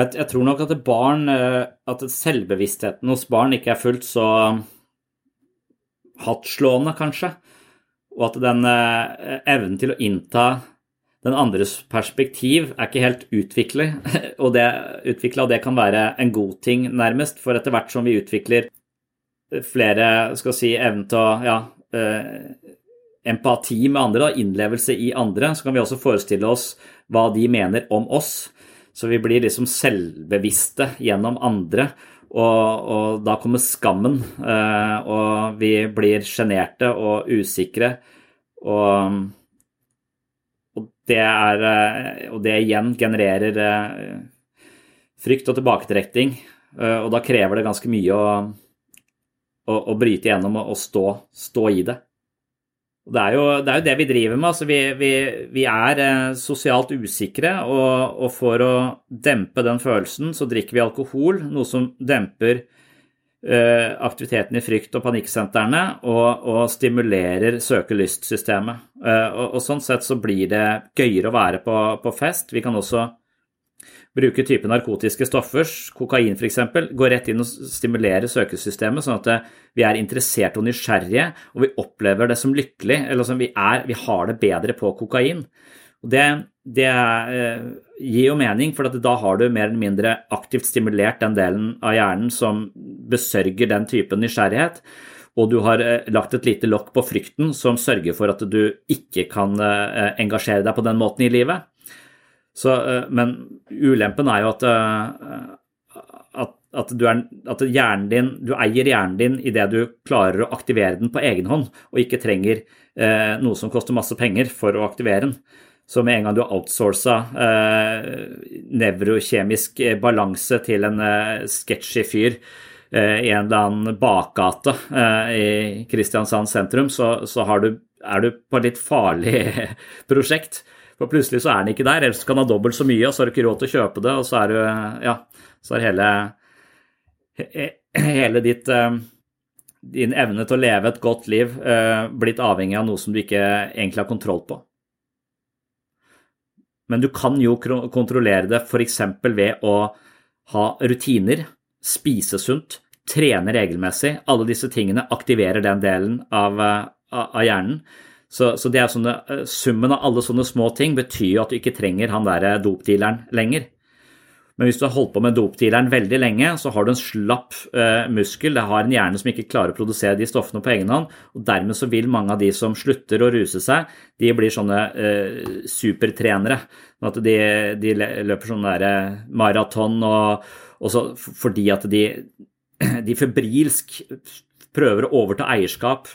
Jeg, jeg, tror nok at barn eh, At selvbevisstheten hos barn ikke er fullt så hardtslående, kanskje. Og at den eh, evnen til å innta den andres perspektiv er ikke helt utviklet, og det, kan være en god ting, nærmest. For etter hvert som vi utvikler flere skal si, evnen til å ja, eh, empati med andre, da, innlevelse i andre, så kan vi også forestille oss hva de mener om oss. Så vi blir liksom selvbevisste gjennom andre. Og, og da kommer skammen, eh, og vi blir sjenerte og usikre. Og, og, det er, eh, og det igjen genererer eh, frykt og tilbaketrekning. Og da krever det ganske mye å, å, å bryte igjennom og, stå, stå i det. Det er, jo, det er, jo, det vi driver med. Altså, vi, vi, vi, er eh, sosialt usikre, og, og, for å dempe den følelsen, så drikker vi alkohol, noe som demper eh, aktiviteten i frykt- og panikksentrene og, og stimulerer søkelystsystemet. Eh, og, og, sånn sett så blir det gøyere å være på, på fest. Vi kan også bruke type narkotiske stoffer, kokain f.eks., går rett inn og stimulerer søkesystemet, sånn at vi er interessert og nysgjerrige, og vi opplever det som lykkelig, eller som vi, er, vi har det bedre på kokain. Det, det eh, gir jo mening, for da har du mer eller mindre aktivt stimulert den delen av hjernen som besørger den typen nysgjerrighet, og du har eh, lagt et lite lokk på frykten som sørger for at du ikke kan eh, engasjere deg på den måten i livet. Så, eh, men ulempen er jo at, eh, at, at, du er, at hjernen din, du eier hjernen din idet du klarer å aktivere den på egen hånd, og ikke trenger eh, noe som koster masse penger for å aktivere den. Så med en gang du har outsourca eh, nevrokjemisk eh, balanse til en eh, sketchy fyr eh, i en eller annen bakgate i Kristiansand sentrum, så, så du, er du på et litt farlig prosjekt. For plutselig så er den ikke der, ellers kan du ha dobbelt så mye, og så har du ikke råd til å kjøpe det, og så er du Ja, så er hele, hele ditt eh, din evne til å leve et godt liv blitt avhengig av noe som du ikke egentlig har kontroll på. Men du kan jo kontrollere det f.eks. ved å ha rutiner, spise sunt, trene regelmessig. Alle disse tingene aktiverer den delen av, eh, av hjernen. Så, så sånne, eh, summen av alle sånne små ting betyr jo at du ikke trenger han der dopdealeren lenger. Men hvis du har holdt på med dopdealeren veldig lenge, så har du en slapp eh, muskel. Det har en hjerne som ikke klarer å produsere de stoffene på egen hånd. og Dermed så vil mange av de som slutter å ruse seg, de blir sånne eh, supertrenere. Sånn at de, de løper sånn der eh, maraton og, og så, fordi at de, de febrilsk prøver å overta eierskap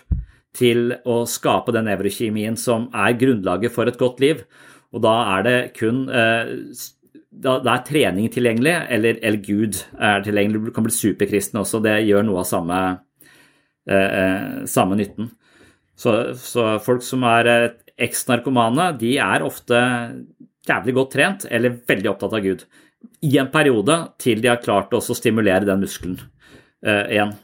til å skape den nevrokjemien som er grunnlaget for et godt liv. Og da er det kun eh, da, er trening tilgjengelig, eller, eller, Gud er tilgjengelig. Du kan bli superkristen også. Det gjør noe av samme, eh, eh samme nytten. Så, så, folk som er eks-narkomane, de er ofte jævlig godt trent eller veldig opptatt av Gud. I en periode til de har klart å stimulere den muskelen eh, igjen.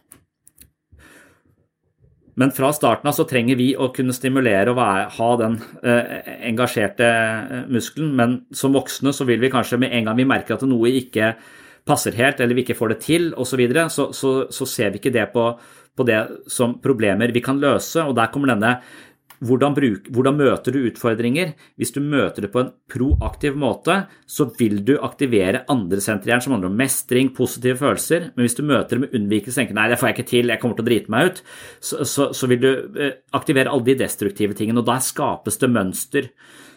Men fra starten av så trenger vi å kunne stimulere og være, ha den eh, engasjerte eh, muskelen. Men som voksne så vil vi kanskje med en gang vi merker at noe ikke passer helt, eller vi ikke får det til osv., så, videre, så, så så ser vi ikke det på, på det som problemer vi kan løse. Og der kommer denne hvordan, bruk, hvordan, møter du utfordringer? Hvis du møter det på en proaktiv måte, så vil du aktivere andre senterhjern som handler om mestring, positive følelser. Men hvis du møter det med unnvikelse og tenker nei, det får jeg ikke til, jeg kommer til å drite meg ut, så, så, så vil du eh, aktivere alle de destruktive tingene. Og da skapes det mønster.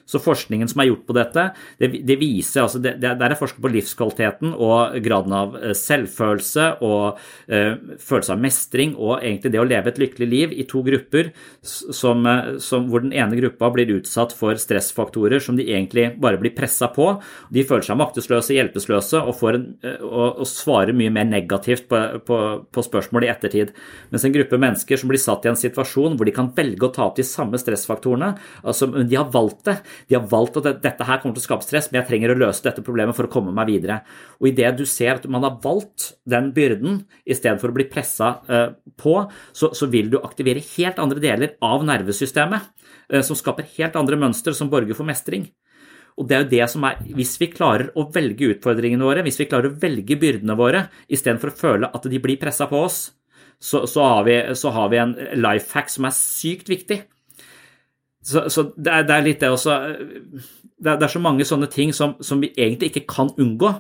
Så forskningen som er gjort på dette, det, det viser altså det, Der er forsket på livskvaliteten og graden av eh, selvfølelse og eh, følelse av mestring og egentlig det å leve et lykkelig liv i to grupper som, eh, som, hvor den ene gruppa blir utsatt for stressfaktorer som de egentlig bare blir pressa på. De føler seg maktesløse, hjelpeløse og, en, og, og, svarer mye mer negativt på, på, på spørsmål i ettertid. Mens en gruppe mennesker som blir satt i en situasjon hvor de kan velge å ta opp de samme stressfaktorene, altså de har valgt det, de har valgt at dette her kommer til å skape stress, men jeg trenger å løse dette problemet for å komme meg videre. Og idet du ser at man har valgt den byrden i stedet for å bli pressa eh, på, så, så, vil du aktivere helt andre deler av nervesystemet eh, som skaper helt andre mønstre som borger for mestring. Og det er jo det som er, Hvis vi klarer å velge utfordringene våre, hvis vi klarer å velge byrdene våre istedenfor å føle at de blir pressa på oss, så, så, har vi, så, har vi, en life hack som er sykt viktig. Så, så det, er, det, er, litt det også det er, det er, så mange sånne ting som, som, vi egentlig ikke kan unngå,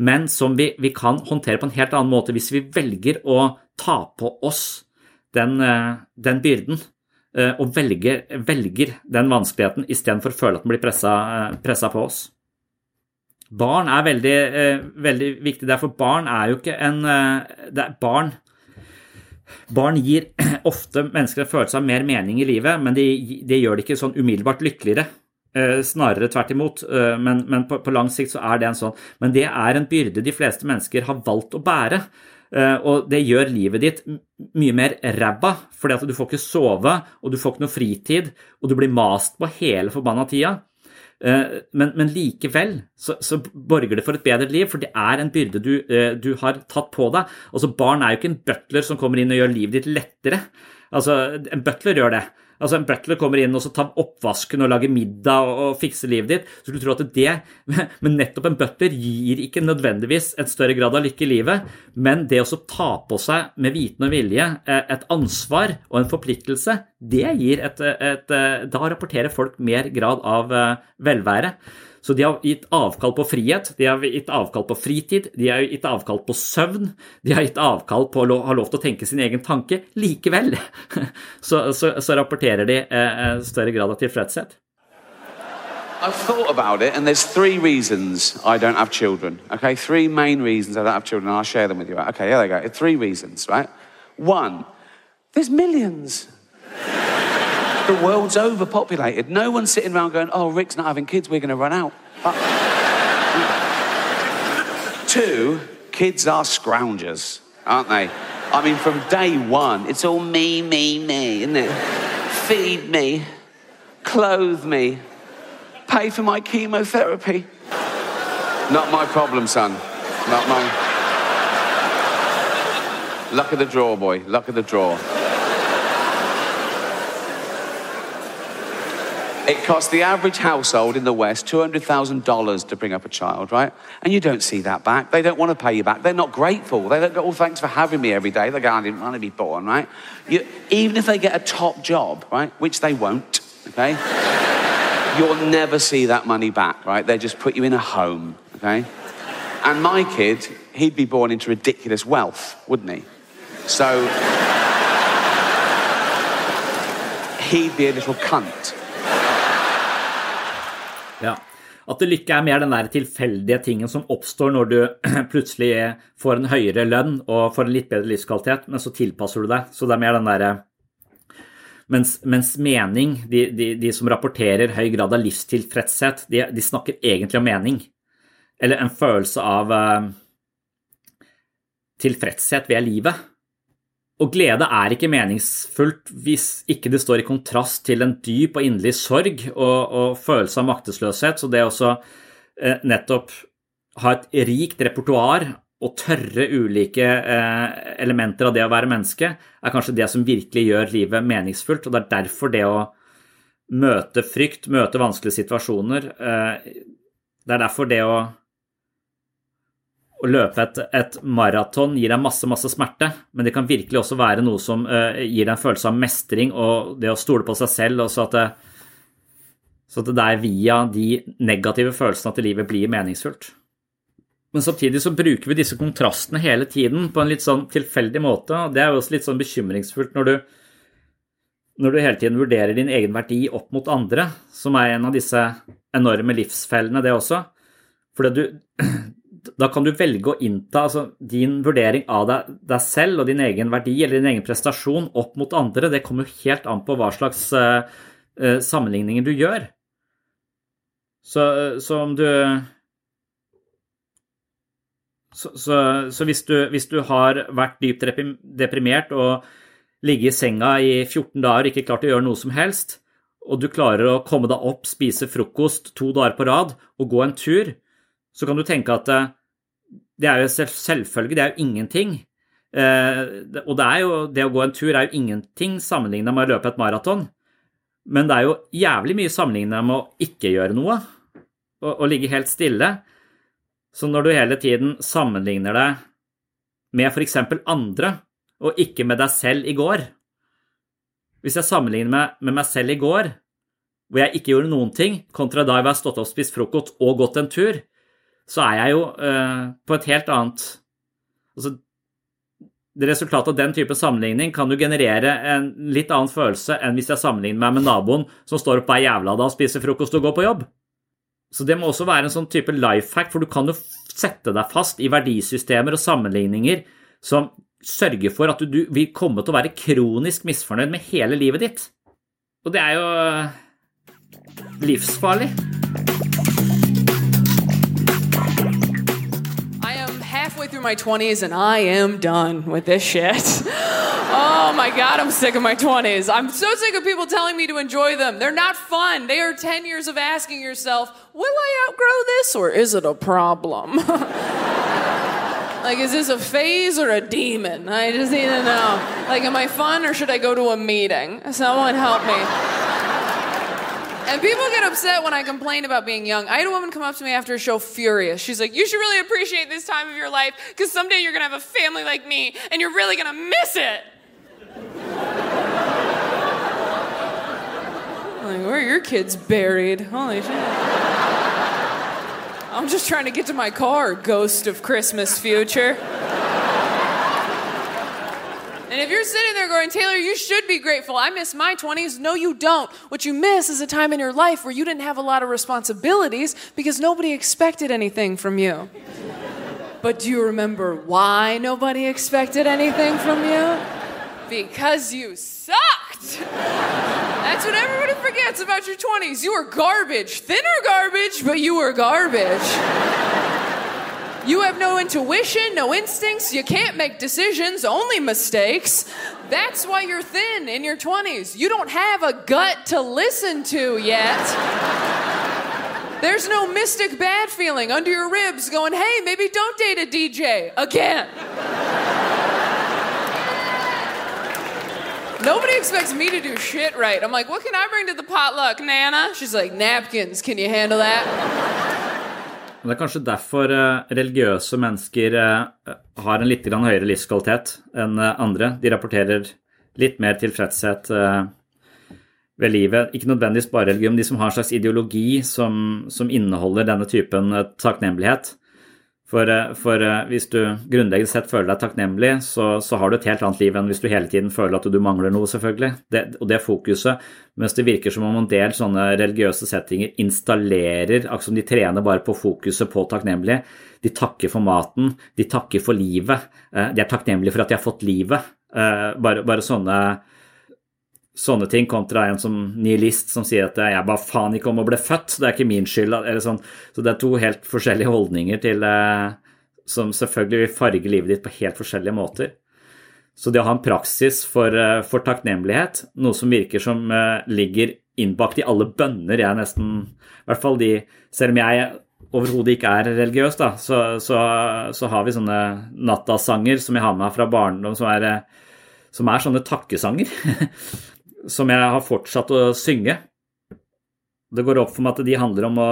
men som vi, vi, kan håndtere på en helt annen måte hvis vi velger å ta på oss den, eh, den byrden eh, og velger, velger den vanskeligheten istedenfor å føle at den blir pressa, eh, på oss. Barn er veldig, veldig viktig, derfor barn er jo ikke en er Barn Barn gir ofte mennesker en følelse av mer mening i livet, men det de gjør det ikke sånn umiddelbart lykkeligere. Eh, snarere tvert imot, eh, men, men på, på, lang sikt så er det en sånn. Men det er en byrde de fleste mennesker har valgt å bære. Eh, og det gjør livet ditt mye mer ræva, fordi at du får ikke sove, og du får ikke noe fritid, og du blir mast på hele forbanna tida. Eh, men, men likevel så, så, borger det for et bedre liv, for det er en byrde du, eh, du, har tatt på deg. Altså Barn er jo ikke en butler som kommer inn og gjør livet ditt lettere. Altså, En butler gjør det. Altså En butler kommer inn og så tar oppvasken og lager middag og, og fikser livet ditt. Så du tror at det Men nettopp en butler gir ikke nødvendigvis en større grad av lykke i livet, men det å ta på seg med viten og vilje eh, et ansvar og en forpliktelse, det gir et, et, et Da rapporterer folk mer grad av eh, velvære. Så de har gitt avkall på frihet, de har gitt avkall på fritid, de har gitt avkall på søvn, de har gitt avkall på å ha lov til å tenke sin egen tanke. Likevel så, så, så rapporterer de eh, eh, større grad av tilfredshet. I've thought about it, and there's three reasons I don't have children. Okay, three main reasons I don't have children, and I'll share them with you. Okay, here they go. Three reasons, right? One, there's millions. The world's overpopulated. No one's sitting around going, oh, Rick's not having kids, we're going to run out. Two, kids are scroungers, aren't they? I mean, from day one, it's all me, me, me, isn't it? Feed me, clothe me, pay for my chemotherapy. Not my problem, son. Not my. Luck of the draw, boy. Luck of the draw. It costs the average household in the West $200,000 to bring up a child, right? And you don't see that back. They don't want to pay you back. They're not grateful. They don't go, oh, thanks for having me every day. They go, I didn't want to be born, right? You, even if they get a top job, right, which they won't, okay? You'll never see that money back, right? They just put you in a home, okay? And my kid, he'd be born into ridiculous wealth, wouldn't he? So he'd be a little cunt. Ja. At lykke er mer den der tilfeldige tingen som oppstår når du plutselig får en høyere lønn og får en litt bedre livskvalitet, men så tilpasser du deg. Så det er mer den derre mens, mens, mening, de, de, de, som rapporterer høy grad av livstilfredshet, de, de, snakker egentlig om mening. Eller en følelse av uh, tilfredshet ved livet. Og glede er ikke meningsfullt hvis ikke det står i kontrast til en dyp og inderlig sorg og, og følelse av maktesløshet. Så det å eh, nettopp ha et rikt repertoar og tørre ulike eh, elementer av det å være menneske, er kanskje det som virkelig gjør livet meningsfullt. Og det er derfor det å møte frykt, møte vanskelige situasjoner eh, Det er derfor det å å løpe et, et maraton gir deg masse, masse smerte, men det kan virkelig også være noe som uh, gir deg en følelse av mestring og det å stole på seg selv, og så at det, så at det er via de negative følelsene at livet blir meningsfullt. Men samtidig så bruker vi disse kontrastene hele tiden på en litt sånn tilfeldig måte, og det er jo også litt sånn bekymringsfullt når du, når du hele tiden vurderer din egen verdi opp mot andre, som er en av disse enorme livsfellene, det også. Fordi du, da kan du velge å innta altså, din vurdering av deg, deg, selv og din egen verdi eller din egen prestasjon opp mot andre. Det kommer jo helt an på hva slags uh, uh, sammenligninger du gjør. Så, uh, så om du Så, så, så hvis, du, hvis, du, har vært dypt deprimert og ligget i senga i 14 dager og ikke klart å gjøre noe som helst, og du klarer å komme deg opp, spise frokost to dager på rad og gå en tur, så kan du tenke at eh, det er jo selvfølge, det er jo ingenting. Eh, og det, jo, det å gå en tur er jo ingenting sammenlignet med å løpe et maraton. Men det er jo jævlig mye sammenlignet med å ikke gjøre noe og ligge helt stille. Så når du hele tiden sammenligner deg med f.eks. andre, og ikke med deg selv i går Hvis jeg sammenligner meg med meg selv i går, hvor jeg ikke gjorde noen ting, kontra da jeg har stått opp, spist frokost og gått en tur, så er jeg jo uh, på et helt annet Altså, resultatet av den type sammenligning kan jo generere en litt annen følelse enn hvis jeg sammenligner meg med naboen som står opp hver jævla dag og spiser frokost og går på jobb. Så det må også være en sånn type life hack, for du kan jo sette deg fast i verdisystemer og sammenligninger som sørger for at du, du vil komme til å være kronisk misfornøyd med hele livet ditt. Og det er jo livsfarlig. Through my 20s and I am done with this shit. oh my god, I'm sick of my 20s. I'm so sick of people telling me to enjoy them. They're not fun. They are 10 years of asking yourself, will I outgrow this or is it a problem? Like, is this a phase or a demon? I just need to know. Like, am I fun or should I go to a meeting? Someone help me. And people get upset when I complain about being young. I had a woman come up to me after a show furious. She's like, You should really appreciate this time of your life because someday you're going to have a family like me and you're really going to miss it. like, where are your kids buried? Holy shit. I'm just trying to get to my car, ghost of Christmas future. And if you're sitting there going, Taylor, you should be grateful. I miss my 20s. No, you don't. What you miss is a time in your life where you didn't have a lot of responsibilities because nobody expected anything from you. But do you remember why nobody expected anything from you? Because you sucked. That's what everybody forgets about your 20s. You were garbage. Thinner garbage, but you were garbage. You have no intuition, no instincts, you can't make decisions, only mistakes. That's why you're thin in your 20s. You don't have a gut to listen to yet. There's no mystic bad feeling under your ribs going, hey, maybe don't date a DJ again. Nobody expects me to do shit right. I'm like, what can I bring to the potluck, Nana? She's like, napkins. Can you handle that? Det er kanskje derfor eh, religiøse mennesker eh, har en litt høyere livskvalitet enn eh, andre. De rapporterer litt mer tilfredshet ved livet. Ikke nødvendigvis bare religion, de som har en slags ideologi som, som inneholder denne typen takknemlighet. For, eh, for eh, hvis du grunnleggende sett føler deg takknemlig, så, så har du et helt annet liv enn hvis du hele tiden føler at du mangler noe, selvfølgelig. Det, og det fokuset, mens det virker som om en del sånne religiøse settinger installerer, akkurat som de trener bare på fokuset på takknemlig. De takker for maten, de takker for livet, eh, de er takknemlige for at de har fått livet. Bare, bare sånne sånne ting kontra en som nihilist som sier at jeg ba faen ikke om å bli født, det er ikke min skyld. Eller sånn. Så det er to helt forskjellige holdninger til eh, som selvfølgelig vil farge livet ditt på helt forskjellige måter. Så det å ha en praksis for, eh, for takknemlighet, noe som virker som eh, ligger innbakt i alle bønner jeg nesten I hvert fall de Selv om jeg overhodet ikke er religiøs, da, så, så, så har vi sånne nattasanger som jeg har med fra barndom, som er, som er sånne takkesanger. som jeg har fortsatt å synge. Det går opp for meg at de handler om å,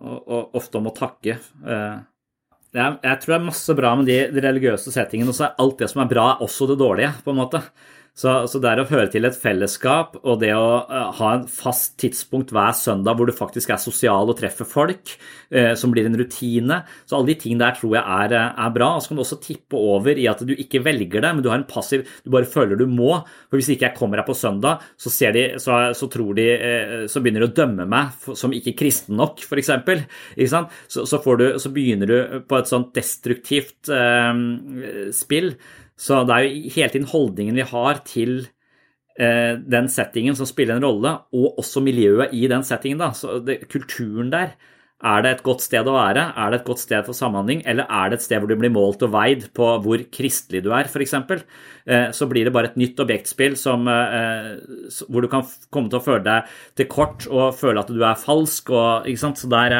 å, ofte om å takke. Eh, Jeg, jeg tror det er masse bra med de, de religiøse settingene, og så er alt det som er bra, også det dårlige, på en måte. Så, så det å høre til et fellesskap og det å eh, ha en fast tidspunkt hver søndag hvor du faktisk er sosial og treffer folk, eh, som blir en rutine. Så alle de tingene der tror jeg er, eh, er bra. Og så kan du også tippe over i at du ikke velger det, men du har en passiv Du bare føler du må. For hvis ikke jeg kommer her på søndag, så, de, så, så de eh, begynner de å dømme meg som ikke kristen nok, f.eks. Så, så, så begynner du på et sånt destruktivt eh, spill. Så det er jo hele tiden holdningen vi har til eh, den settingen som spiller en rolle, og også miljøet i den settingen. Da. Så det, kulturen der. Er det et godt sted å være? Er det et godt sted for samhandling? Eller er det et sted hvor du blir målt og veid på hvor kristelig du er, f.eks.? Eh, så blir det bare et nytt objektspill som, eh, hvor du kan komme til å føle deg til kort og føle at du er falsk. Og, ikke sant? Så, der,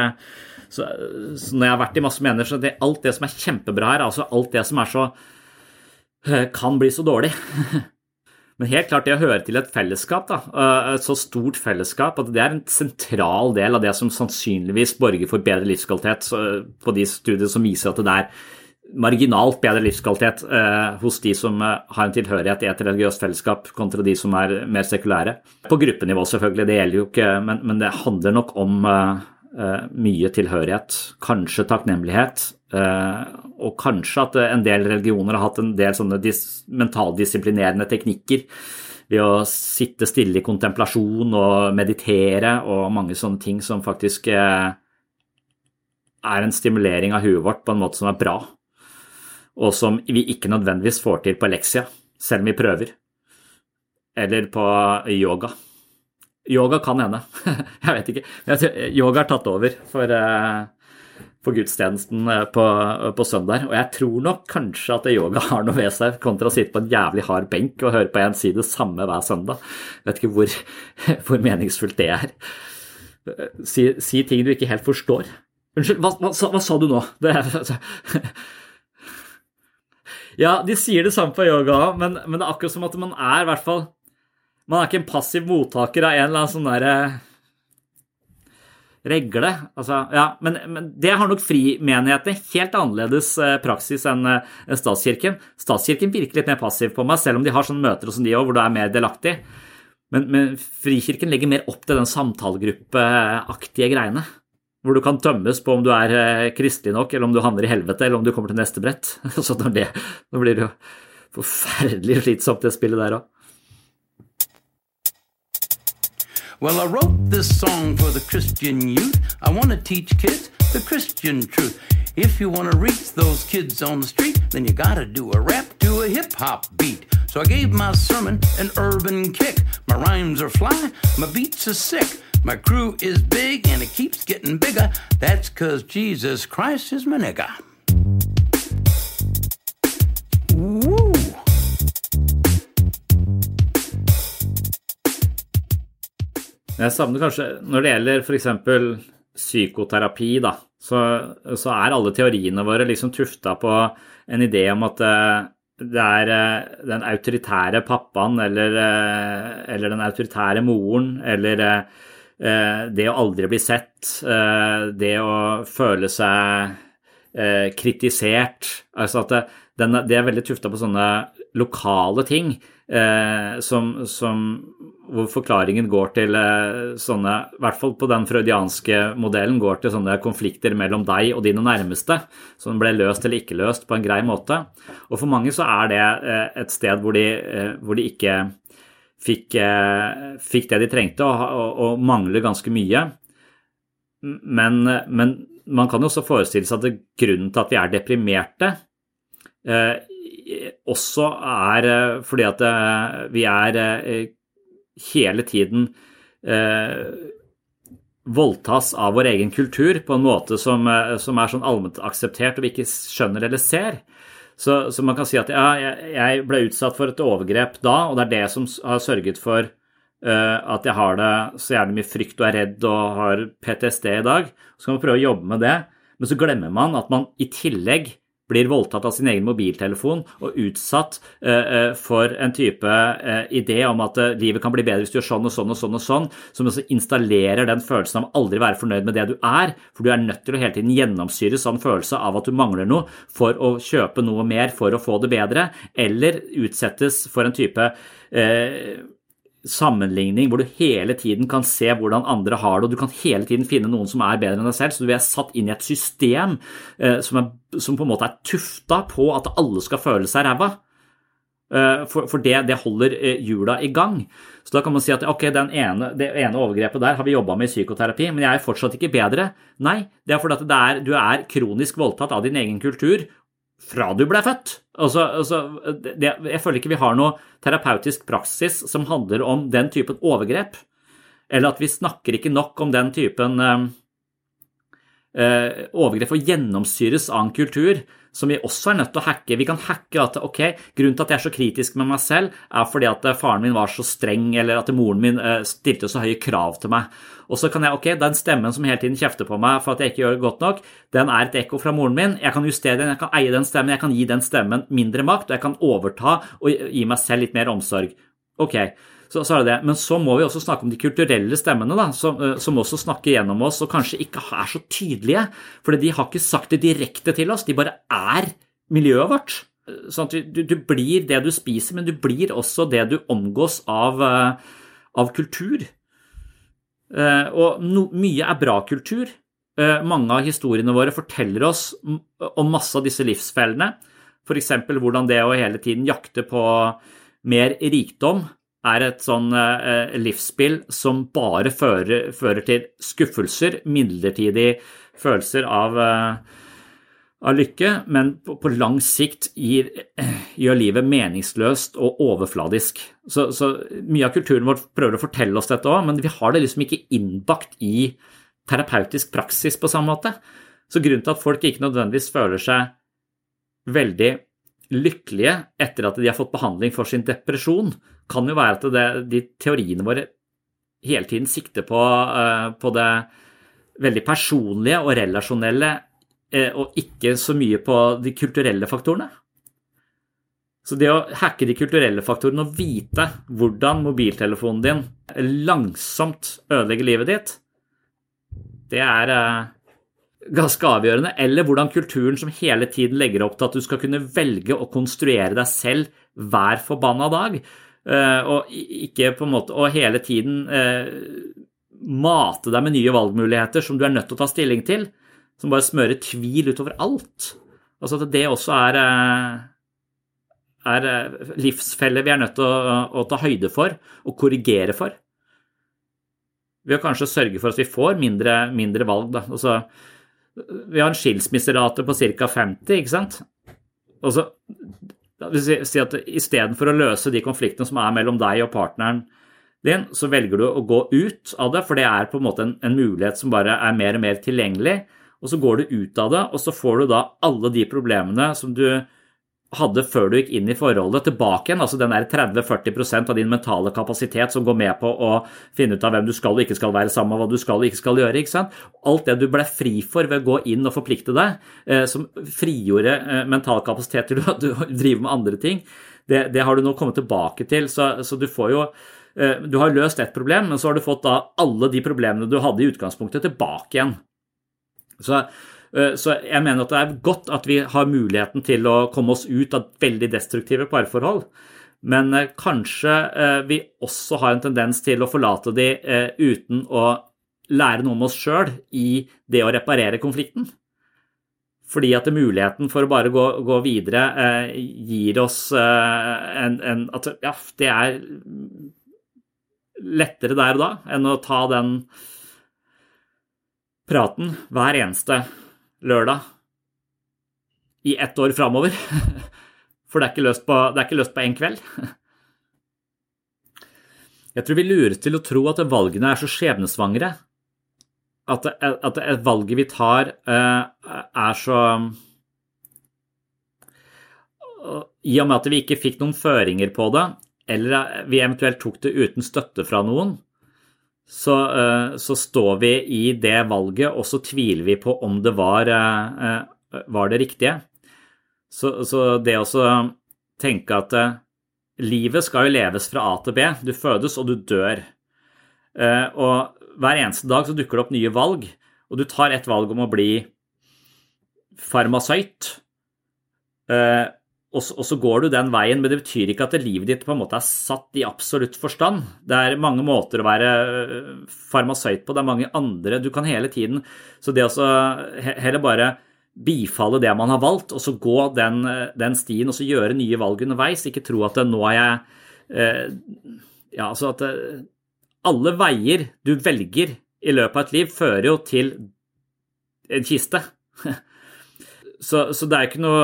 så, så når jeg har vært i masse mener, så det, alt det som er kjempebra her, altså alt det som er så kan bli så dårlig. Men helt klart det å høre til et fellesskap, da, eh, et så stort fellesskap, at det er en sentral del av det som sannsynligvis borger for bedre livskvalitet på de studiene som viser at det er marginalt bedre livskvalitet eh, hos de som har en tilhørighet i et religiøst fellesskap, kontra de som er mer sekulære. På gruppenivå, selvfølgelig, det gjelder jo ikke, men, men det handler nok om mye tilhørighet, kanskje takknemlighet, og kanskje at en del religioner har hatt en del sånne mentaldisiplinerende teknikker ved å sitte stille i kontemplasjon og meditere og mange sånne ting som faktisk uh, er en stimulering av huet vårt på en måte som er bra, og som vi ikke nødvendigvis får til på leksia, selv om vi prøver. Eller på yoga. Yoga kan hende. jeg vet ikke. Yoga er tatt over for på gudstjenesten eh, på, på, søndag. Og jeg tror nok kanskje at yoga har noe ved seg, kontra å sitte på en jævlig hard benk og høre på en side samme hver søndag. Jeg vet ikke hvor, hvor meningsfullt det er. Si, si, ting du ikke helt forstår. Unnskyld, hva, hva, hva sa du nå? Det, Ja, de sier det samme på yoga men, men, det er akkurat som at man er i hvert fall Man er ikke en passiv mottaker av en eller annen sånn derre regle. Altså, ja, men, men, det har nok frimenighetene helt annerledes eh, praksis enn eh, statskirken. Statskirken virker litt mer passiv på meg, selv om de har sånne møter som de òg, hvor du er mer delaktig. Men, men, Frikirken legger mer opp til den samtalegruppeaktige greiene. Hvor du kan tømmes på om du er eh, kristelig nok, eller om du havner i helvete, eller om du kommer til neste brett. Så når det, Nå blir det jo forferdelig slitsomt, det spillet der òg. Well, I wrote this song for the Christian youth. I want to teach kids the Christian truth. If you want to reach those kids on the street, then you got to do a rap to a hip hop beat. So I gave my sermon an urban kick. My rhymes are fly, my beats are sick. My crew is big and it keeps getting bigger. That's cause Jesus Christ is my nigga. Jeg savner kanskje Når det gjelder f.eks. psykoterapi, da, så, så, er alle teoriene våre liksom tufta på en idé om at eh, det er eh, den autoritære pappaen eller, eh, eller den autoritære moren eller det å aldri bli sett, det å føle seg kritisert Altså at det, er veldig tufta på sånne lokale ting som, som hvor forklaringen går til eh, sånne, i hvert fall på den freudianske modellen, går til sånne konflikter mellom deg og dine nærmeste, som ble løst eller ikke løst på en grei måte. Og for mange så er det eh, et sted hvor de, eh, hvor de ikke fikk, fikk, det de trengte, og, og, og mangler ganske mye. Men, men, man kan jo også forestille seg at grunnen til at vi er deprimerte, også er fordi at vi er hele tiden eh, voldtas av vår egen kultur på en måte som, eh, som er sånn allment akseptert og vi ikke skjønner eller ser. Så, så man kan si at ja, jeg, jeg, ble utsatt for et overgrep da, og det er det som har sørget for uh, at jeg har det så jævlig mye frykt og er redd og har PTSD i dag. Så kan man prøve å jobbe med det, men så glemmer man at man i tillegg blir voldtatt av sin egen mobiltelefon og utsatt uh, for en type uh, idé om at livet kan bli bedre hvis du gjør sånn og sånn og sånn, og sånn, som også installerer den følelsen av aldri være fornøyd med det du er, for du er nødt til å hele tiden gjennomsyres av en følelse av at du mangler noe for å kjøpe noe mer for å få det bedre, eller utsettes for en type sammenligning hvor du hele tiden kan se hvordan andre har det, og du kan hele tiden finne noen som er bedre enn deg selv. Så du er satt inn i et system eh, som, er, som, på en måte er tufta på at alle skal føle seg ræva. Eh, for, for det, det, holder eh, hjula i gang. Så da kan man si at ok, ene, det ene overgrepet der har vi jobba med i psykoterapi, men jeg er fortsatt ikke bedre. Nei, det er fordi at er, du er kronisk voldtatt av din egen kultur, fra du ble født. Altså, altså det, jeg føler ikke vi har noe terapeutisk praksis som handler om den typen overgrep. Eller at vi snakker ikke nok om den typen eh, eh overgrep og gjennomsyres av en kultur som vi også er nødt til å hacke. Vi kan hacke at ok, grunnen til at jeg er så kritisk med meg selv, er fordi at eh, faren min var så streng, eller at moren min eh, stilte så høye krav til meg. Og så kan jeg, ok, Den stemmen som hele tiden kjefter på meg for at jeg ikke gjør det godt nok, den er et ekko fra moren min. Jeg kan justere den, jeg kan eie den stemmen, jeg kan gi den stemmen mindre makt, og jeg kan overta og gi meg selv litt mer omsorg. Ok, så, så, er det det. Men så må vi også snakke om de kulturelle stemmene, da, som, som, også snakker gjennom oss og kanskje ikke er så tydelige. For de har ikke sagt det direkte til oss, de bare er miljøet vårt. Sånn at du, du blir det du spiser, men du blir også det du omgås av, av kultur. Eh, og no, mye er bra kultur. Mange av historiene våre forteller oss om masse av disse livsfellene. F.eks. hvordan det å hele tiden jakte på mer rikdom er et sånn eh, livsspill som bare fører, fører, til skuffelser, midlertidige følelser av, eh, av lykke, men på, på lang sikt gir, gjør livet meningsløst og overfladisk. Så, så, mye av kulturen vår prøver å fortelle oss dette òg, men vi har det liksom ikke innbakt i terapeutisk praksis på samme måte. Så grunnen til at folk ikke nødvendigvis føler seg veldig lykkelige etter at de har fått behandling for sin depresjon, kan jo være at det, de teoriene våre hele tiden sikter på, uh, på det veldig personlige og relasjonelle, og ikke så mye på de kulturelle faktorene. Så det å hacke de kulturelle faktorene og vite hvordan mobiltelefonen din langsomt ødelegger livet ditt, det er eh, ganske avgjørende. Eller hvordan kulturen som hele tiden legger opp til at du skal kunne velge å konstruere deg selv hver forbanna dag. eh, Og ikke på en måte Og hele tiden eh, mate deg med nye valgmuligheter som du er nødt til å ta stilling til. Som bare smører tvil utover alt. Altså at det også er eh, er eh, livsfeller vi er nødt til å, å, ta høyde for og korrigere for. Ved å kanskje sørge for at vi får mindre, mindre valg. Altså, vi har en skilsmisserate på ca. 50, ikke sant? Og så si at Istedenfor å løse de konfliktene som er mellom deg og partneren din, så velger du å gå ut av det, for det er på en måte en, en mulighet som bare er mer og mer tilgjengelig. Og så går du ut av det, og så får du da alle de problemene som du hadde før du gikk inn i forholdet, tilbake igjen. Altså den der 30-40% av din mentale kapasitet som går med på å finne ut av hvem du skal og ikke skal være sammen med, hva du skal og ikke skal gjøre. ikke sant? Alt det du ble fri for ved å gå inn og forplikte deg, eh, som frigjorde eh, mental kapasitet til at du driver med andre ting, det, det har du nå kommet tilbake til. Så, så du får jo eh, Du har løst ett problem, men så har du fått da alle de problemene du hadde i utgangspunktet, tilbake igjen. Så Eh, så jeg mener at det er godt at vi har muligheten til å komme oss ut av veldig destruktive parforhold. Men eh, kanskje eh, vi også har en tendens til å forlate de uten å lære noe om oss sjøl i det å reparere konflikten. Fordi at muligheten for å bare gå, gå videre gir oss en, en, At ja, det er lettere der og da enn å ta den praten hver eneste lørdag i ett år framover. For det er ikke løst på, det er én kveld. Jeg tror vi lures til å tro at valgene er så skjebnesvangre. At, at valget vi tar, eh, er så I og med at vi ikke fikk noen føringer på det, eller vi eventuelt tok det uten støtte fra noen, så, eh, så, står vi i det valget, og så tviler vi på om det var, eh, eh, var det riktige. Så, så det å tenke at livet skal jo leves fra A til B. Du fødes, og du dør. Og hver eneste dag så dukker det opp nye valg, og du tar et valg om å bli farmasøyt og og så, går du den veien, men det betyr ikke at livet ditt på en måte er satt i absolutt forstand. Det er mange måter å være øh, farmasøyt på, det er mange andre Du kan hele tiden Så det å heller bare bifalle det man har valgt, og så gå den, den, stien og så gjøre nye valg underveis, ikke tro at nå er jeg eh, Ja, altså at øh, alle veier du velger i løpet av et liv, fører jo til en kiste. Så, så det er ikke noe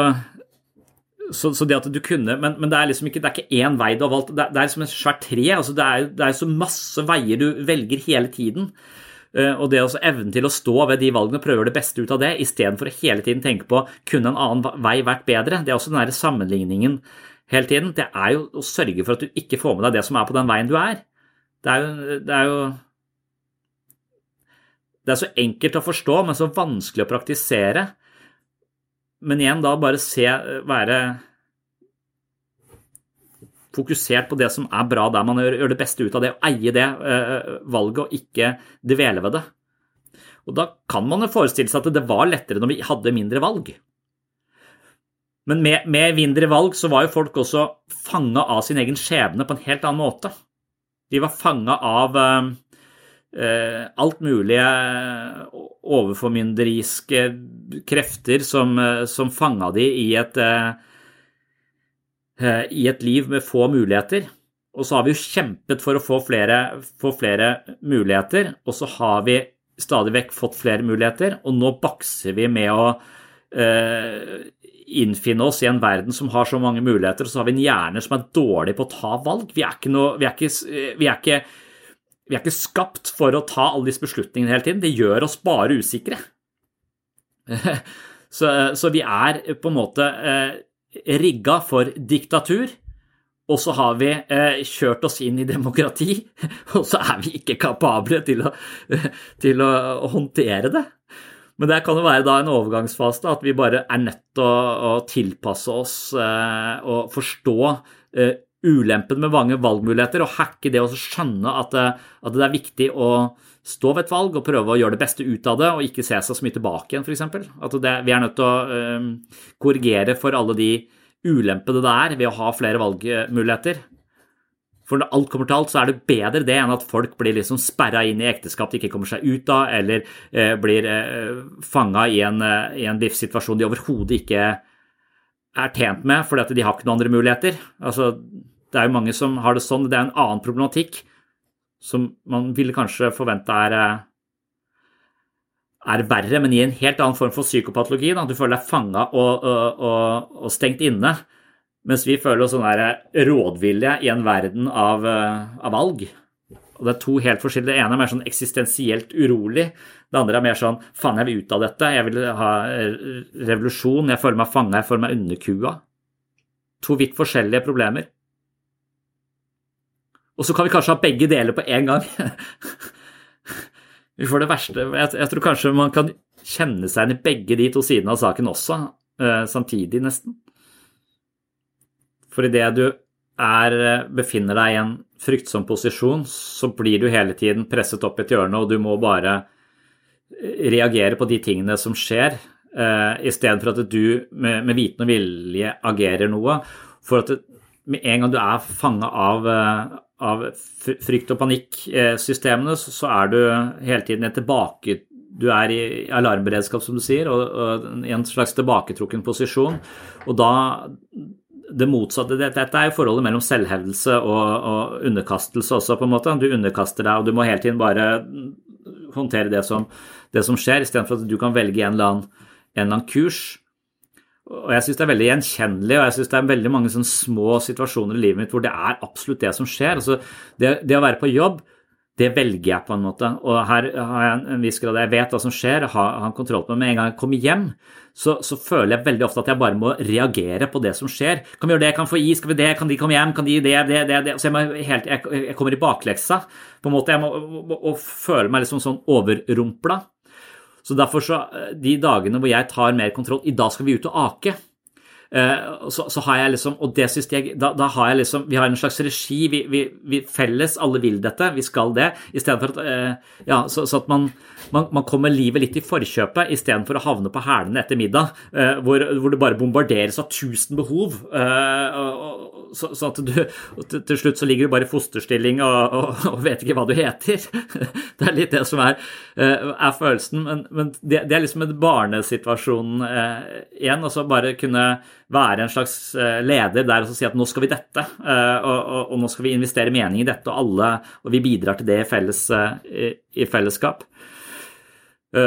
så, så, det at du kunne, men, men, det er liksom ikke, det er ikke én vei du har valgt. Det, er, det er som et svært tre. altså det, er, det så masse veier du velger hele tiden. Uh, og det også evnen til å stå ved de valgene og prøve det beste ut av det, istedenfor å hele tiden tenke på kunne en annen vei vært bedre. Det er også den der sammenligningen hele tiden. Det er jo å sørge for at du ikke får med deg det som er på den veien du er. Det er jo, det er jo det er så enkelt å forstå, men så vanskelig å praktisere. Men igjen, da bare se Være fokusert på det som er bra der man gjør, det beste ut av det, og eie det uh, valget og ikke dvele ved det. Og Da kan man jo forestille seg at det var lettere når vi hadde mindre valg. Men med, med mindre valg så var jo folk også fanga av sin egen skjebne på en helt annen måte. De var fanga av Eh, alt mulige eh, overformynderiske krefter som, eh, som fanga de i et, i et liv med få muligheter. Og så har vi jo kjempet for å få flere, få flere muligheter, og så har vi stadig vekk fått flere muligheter, og nå bakser vi med å eh, innfinne oss i en verden som har så mange muligheter, og så har vi en hjerne som er dårlig på å ta valg. Vi er ikke, noe, vi er ikke, vi er ikke vi er ikke skapt for å ta alle disse beslutningene hele tiden. Det gjør oss bare usikre. Så, så vi er på en måte eh, rigga for diktatur. Og så har vi eh, kjørt oss inn i demokrati, og så er vi ikke kapable til å, til å håndtere det. Men det kan jo være da en overgangsfase, da, at vi bare er nødt til å, å tilpasse oss eh, og forstå eh, ulempen med mange valgmuligheter og hacke det og skjønne at, eh, at, det er viktig å stå ved et valg og prøve å gjøre det beste ut av det, og ikke se seg så mye tilbake igjen, f.eks. At det, vi er nødt til å eh, korrigere for alle de ulempene det er ved å ha flere valgmuligheter. For når alt kommer til alt, så er det bedre det enn at folk blir liksom sperra inn i ekteskap de ikke kommer seg ut av, eller eh, blir eh, fanga i en, eh, i en livssituasjon de overhodet ikke er tjent med fordi at de har ikke noen andre muligheter. Altså, det er jo mange som har det sånn. Det er en annen problematikk som man ville kanskje forvente er, eh, er verre, men i en helt annen form for psykopatologi. Da. Du føler deg fanga og, og, og, og stengt inne. Mens vi føler oss sånn rådvillige i en verden av, eh, av, valg. Og Det er to helt forskjellige. Det ene er mer sånn eksistensielt urolig. Det andre er mer sånn faen, jeg vil ut av dette. Jeg vil ha eh, revolusjon. Jeg føler meg fanga, jeg føler meg underkua. To vidt forskjellige problemer. Og så kan vi kanskje ha begge deler på én gang. vi får det verste jeg, jeg, tror kanskje man kan kjenne seg igjen i begge de to sidene av saken også, uh, samtidig, nesten. For idet du er, eh, befinner deg i en fryktsom posisjon, så blir du hele tiden presset opp et hjørne, og du må bare eh, reagere på de tingene som skjer, uh, istedenfor at du med, med viten og vilje agerer noe. For at det, med en gang du er fanga av, av, frykt- og panikksystemene, så er du hele tiden tilbake du er i alarmberedskap, som du sier, og, og, i en slags tilbaketrukken posisjon. Og da det motsatte. Dette er jo forholdet mellom selvhevdelse og, og, underkastelse også, på en måte. Du underkaster deg, og du må hele tiden bare håndtere det som, det som skjer, istedenfor at du kan velge en eller annen, en eller annen kurs. Og jeg syns det er veldig gjenkjennelig, og jeg syns det er veldig mange sånne små situasjoner i livet mitt hvor det er absolutt det som skjer. Altså, det, det å være på jobb det velger jeg på en måte. Og her har jeg en viss grad Jeg vet hva som skjer, har, har kontroll på det. Men en gang jeg kommer hjem, så, så, føler jeg veldig ofte at jeg bare må reagere på det som skjer. Kan vi gjøre det? Kan vi få is? Skal vi det? Kan de komme hjem? Kan de det? Det, det, det? Så jeg, helt, jeg, jeg, kommer i bakleksa. På en måte. Jeg må, og føler meg liksom sånn overrumpla. Så derfor så De dagene hvor jeg tar mer kontroll I dag skal vi ut og ake. Uh, så, så, har jeg liksom, og det synes jeg, da, da, har jeg liksom Vi har en slags regi. Vi, vi, vi felles, alle vil dette, vi skal det. I stedet for at uh, Ja, så, så at man, man, man, kommer livet litt i forkjøpet istedenfor å havne på hælene etter middag, uh, hvor, hvor, det bare bombarderes av tusen behov. så, så, at du til, slutt så ligger du bare i fosterstilling og, og, og, vet ikke hva du heter. det er litt det som er, er følelsen. Men, men det, det, er liksom en barnesituasjon igjen. Altså bare kunne være en slags eh, leder der og si at nå skal vi dette, eh, og, og, og nå skal vi investere mening i dette, og alle, og vi bidrar til det i, felles, i, i fellesskap.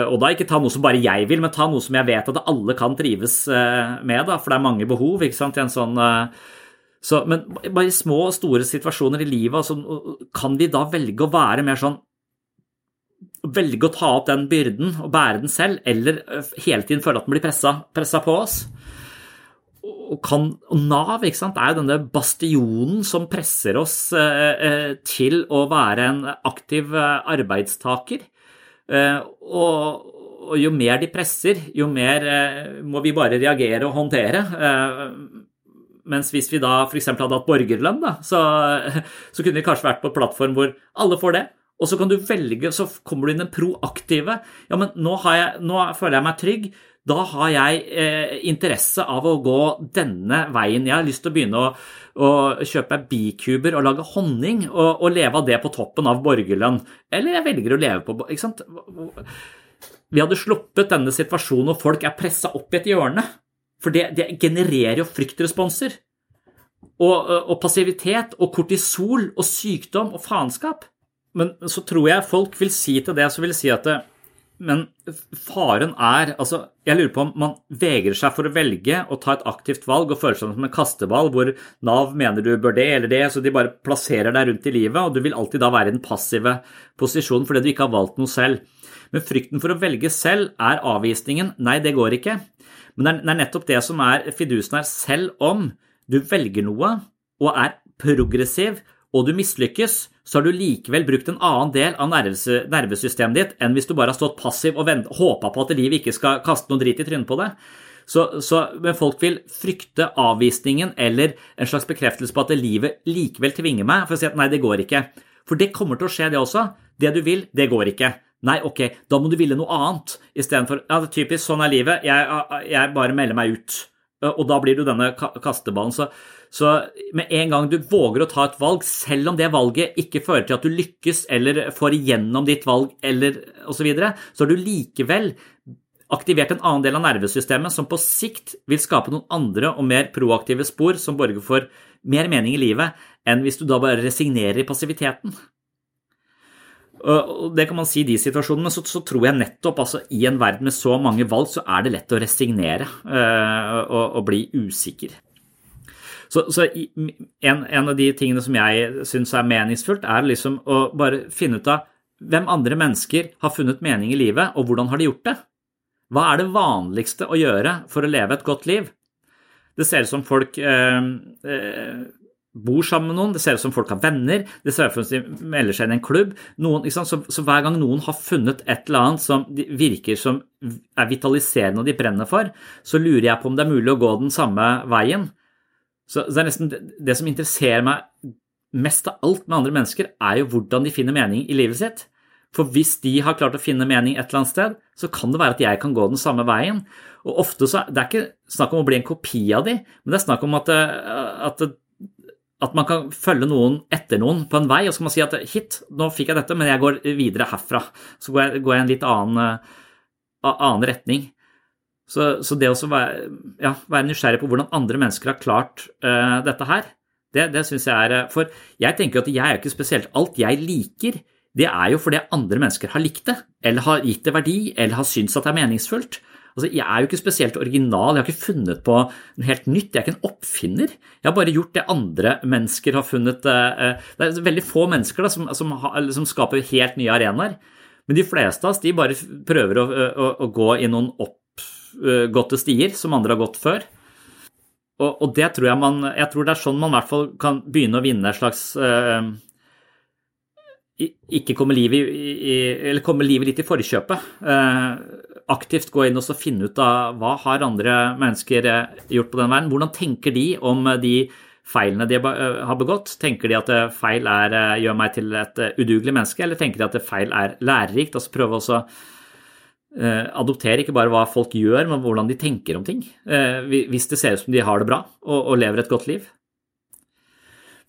Og da ikke ta noe som bare jeg vil, men ta noe som jeg vet at alle kan trives med, da, for det er mange behov. ikke sant, i en sånn... Så, men bare i små og store situasjoner i livet altså, kan vi da velge å være mer sånn Velge å ta opp den byrden og bære den selv, eller hele tiden føle at den blir pressa på oss? og, kan, og Nav sant, er jo denne bastionen som presser oss eh, eh, til å være en aktiv eh, arbeidstaker. Eh, og, og, jo mer de presser, jo mer eh, må vi bare reagere og håndtere. Eh, mens hvis vi da f.eks. hadde hatt borgerlønn, da, så, så, kunne vi kanskje vært på en plattform hvor alle får det. Og så kan du velge, så kommer du inn den proaktive. Ja, men nå, jeg, nå føler jeg meg trygg da har jeg eh, interesse av å gå denne veien. Jeg har lyst til å begynne å, å kjøpe bikuber og lage honning og, og, leve av det på toppen av borgerlønn. Eller jeg velger å leve på ikke sant? Vi hadde sluppet denne situasjonen hvor folk er pressa opp i et hjørne. For det, det genererer jo fryktresponser. Og, og, passivitet og kortisol og sykdom og faenskap. Men så tror jeg folk vil si til det, så vil si at det, men faren er altså, Jeg lurer på om man vegrer seg for å velge å ta et aktivt valg og føler seg som en kasteball hvor Nav mener du bør det eller det, så de bare plasserer deg rundt i livet, og du vil alltid da være i den passive posisjonen fordi du ikke har valgt noe selv. Men frykten for å velge selv er avvisningen. Nei, det går ikke. Men det er nettopp det som er fidusen her. Selv om du velger noe og er progressiv og du mislykkes, så har du likevel brukt en annen del av nervesystemet ditt enn hvis du bare har stått passiv og håpa på at livet ikke skal kaste noe drit i trynet på deg. Så, så, men folk vil frykte avvisningen eller en slags bekreftelse på at livet likevel tvinger meg for å si at nei, det går ikke. For det kommer til å skje, det også. Det du vil, det går ikke. Nei, ok, da må du ville noe annet istedenfor Ja, det er typisk, sånn er livet, jeg, jeg bare melder meg ut. Og da blir du denne kasteballen. Så, så, med en gang du våger å ta et valg, selv om det valget ikke fører til at du lykkes eller får igjennom ditt valg eller osv., så, har du likevel aktivert en annen del av nervesystemet som på sikt vil skape noen andre og mer proaktive spor som borger for mer mening i livet enn hvis du da bare resignerer i passiviteten. Og det kan man si i de situasjonene, men så, så, tror jeg nettopp altså, i en verden med så mange valg, så er det lett å resignere øh, og, og, bli usikker. Så, så en, en, av de tingene som jeg syns er meningsfullt, er liksom å bare finne ut av hvem andre mennesker har funnet mening i livet, og hvordan har de gjort det? Hva er det vanligste å gjøre for å leve et godt liv? Det ser ut som folk eh, eh, bor sammen med noen, det ser ut som folk har venner, det ser ut som de melder seg inn i en klubb. Noen, så, så, hver gang noen har funnet et eller annet som virker som er vitaliserende og de brenner for, så lurer jeg på om det er mulig å gå den samme veien. Så det er nesten det som interesserer meg mest av alt med andre mennesker, er jo hvordan de finner mening i livet sitt. For hvis de har klart å finne mening et eller annet sted, så kan det være at jeg kan gå den samme veien. Og ofte så, Det er ikke snakk om å bli en kopi av de, men det er snakk om at, at at man kan følge noen etter noen på en vei, og så kan man si at hit, nå fikk jeg dette, men jeg går videre herfra. Så går jeg, jeg en litt annen, uh, annen retning. Så, så, det å være, ja, være, nysgjerrig på hvordan andre mennesker har klart uh, dette her, det, det syns jeg er For jeg tenker at jeg er ikke spesielt Alt jeg liker, det er jo fordi andre mennesker har likt det, eller har gitt det verdi, eller har syntes at det er meningsfullt. Altså, jeg er jo ikke spesielt original, jeg har ikke funnet på noe helt nytt, jeg er ikke en oppfinner. Jeg har bare gjort det andre mennesker har funnet eh, eh, Det er veldig få mennesker da, som, som, som, skaper helt nye arenaer. Men de fleste av oss de bare prøver å, å, å gå i noen oppgåtte stier som andre har gått før. Og, og, det tror jeg man Jeg tror det er sånn man i hvert fall kan begynne å vinne et slags eh, ikke komme livet, i, eller komme livet litt i forkjøpet. Eh, aktivt gå inn og finne ut av hva har andre mennesker eh, gjort på den verden. Hvordan tenker de om eh, de feilene de eh, har begått? Tenker de at feil er, gjør meg til et udugelig menneske, eller tenker de at feil er lærerikt? Altså prøve å adoptere ikke bare hva folk gjør, men hvordan de tenker om ting. Hvis det ser ut som de har det bra og, lever et godt liv.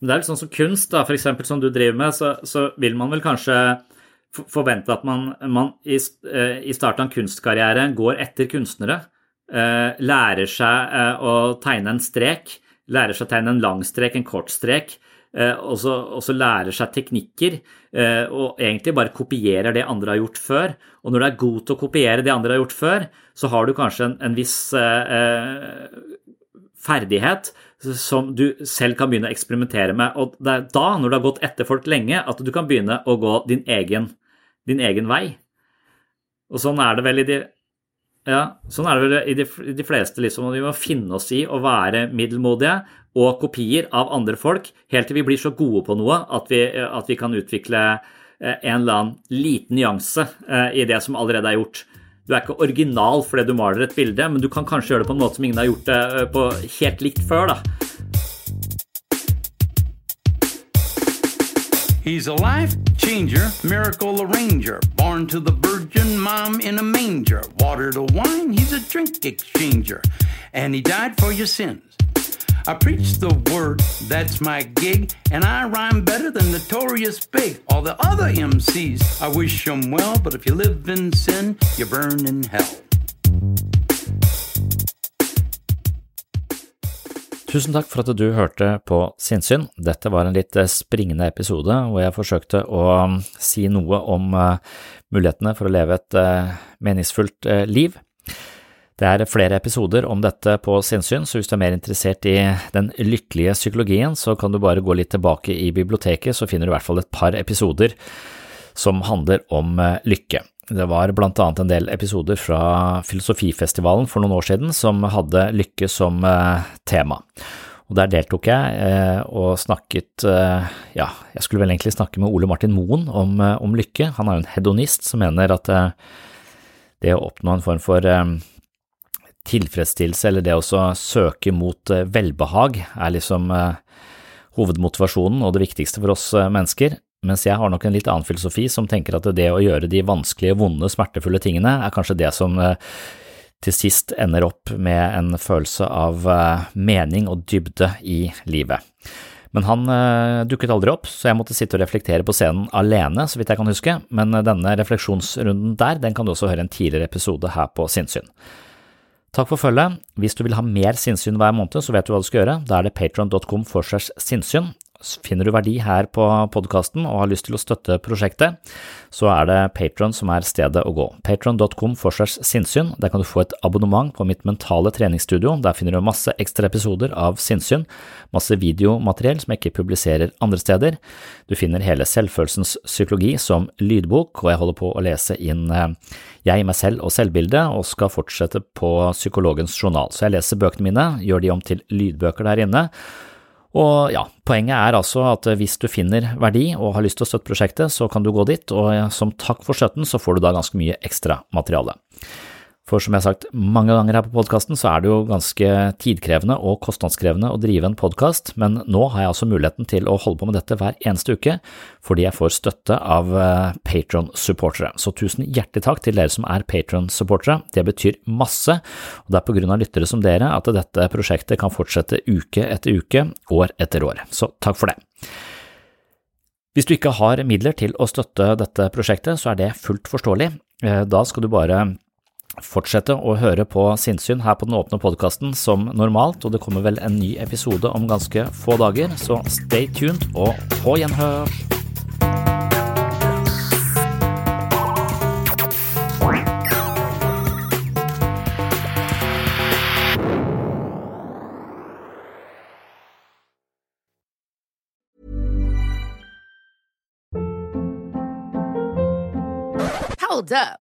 Men det er vel sånn som kunst, da, eksempel, som du driver med, så, så vil man vel kanskje forvente at man, man i, eh, i, starten av en kunstkarriere går etter kunstnere, eh, lærer seg eh, å tegne en strek, lærer seg å tegne en lang strek, en kort strek, og så lærer seg teknikker, og egentlig bare kopierer det andre har gjort før. Og når du er god til å kopiere det andre har gjort før, så har du kanskje en, en viss ferdighet som du selv kan begynne å eksperimentere med. Og det er da, når du har gått etter folk lenge, at du kan begynne å gå din egen din egen vei. Og sånn er det vel i de ja, sånn er det vel i de, de fleste, liksom. Vi må finne oss i å være middelmodige og kopier av andre folk helt til vi blir så gode på noe at vi, at vi kan utvikle eh, en eller annen liten nyanse eh, i det som allerede er gjort. Du er ikke original fordi du maler et bilde, men du kan kanskje gjøre det på en måte som ingen har gjort det eh, på helt likt før. da. He's a life changer, miracle arranger, born to the virgin mom in a manger. Water to wine, he's a drink exchanger, and he died for your sins. I preach the word, that's my gig, and I rhyme better than Notorious Big. All the other MCs, I wish them well, but if you live in sin, you burn in hell. Tusen takk for at du hørte på Sinnsyn. Dette var en litt eh, springende episode hvor jeg forsøkte å mm, si noe om eh, mulighetene for å leve et eh, meningsfullt liv. Det er flere episoder om dette på Sinnsyn, så hvis du er mer interessert i den lykkelige psykologien, så kan du bare gå litt tilbake i biblioteket, så finner du i hvert fall et par episoder som handler om lykke. Det var blant annet en del episoder fra Filosofifestivalen for noen år siden som hadde lykke som eh, tema. Og der deltok jeg eh, og snakket eh, Ja, jeg skulle vel egentlig snakke med Ole Martin Moen om, om lykke. Han er jo en hedonist som mener at det å oppnå en form for tilfredsstillelse, eller det å søke mot eh, velbehag, er liksom hovedmotivasjonen og det viktigste for oss mennesker. Mens jeg har nok en litt annen filosofi som tenker at det å gjøre de vanskelige, vonde, smertefulle tingene er kanskje det som til sist ender opp med en følelse av eh, mening og dybde i livet. Men han uh, dukket aldri opp, så jeg måtte sitte og reflektere på scenen alene, så vidt jeg kan huske, men eh, denne refleksjonsrunden der, den kan du også høre en tidligere episode her på Sinnsyn. Takk for følget. Hvis du vil ha mer sinnssyn hver måned, så vet du hva du skal gjøre. Da er det patron.com for sinnssyn. Finner du verdi her på podkasten og har lyst til å støtte prosjektet, så er det Patron som er stedet å gå. Patron.com for segs sinnssyn. Der kan du få et abonnement på mitt mentale treningsstudio. Der finner du masse ekstra episoder av sinnssyn, masse videomateriell som jeg ikke publiserer andre steder. Du finner hele selvfølelsens psykologi som lydbok, og jeg holder på å lese inn eh, Jeg, meg selv og selvbildet, og skal fortsette på Psykologens journal. Så jeg leser bøkene mine, gjør de om til lydbøker der inne og ja, poenget er altså at hvis du finner verdi og har lyst til å støtte prosjektet, så kan du gå dit, og som takk for støtten så får du da ganske mye ekstra materiale. For som jeg har sagt mange ganger her på podkasten, så er det jo ganske tidkrevende og kostnadskrevende å drive en podkast, men nå har jeg altså muligheten til å holde på med dette hver eneste uke, fordi jeg får støtte av eh, Patron-supportere. Så tusen hjertelig takk til dere som er Patron-supportere, det betyr masse, og det er på grunn av lyttere som dere at dette prosjektet kan fortsette uke etter uke, år etter år. Så takk for det. Hvis du ikke har midler til å støtte dette prosjektet, så er det fullt forståelig. Eh, da skal du bare fortsette å høre på Sinnsyn her på den åpne podkasten som normalt, og det kommer vel en ny episode om ganske få dager, så stay tuned og på gjenhør! Hold up.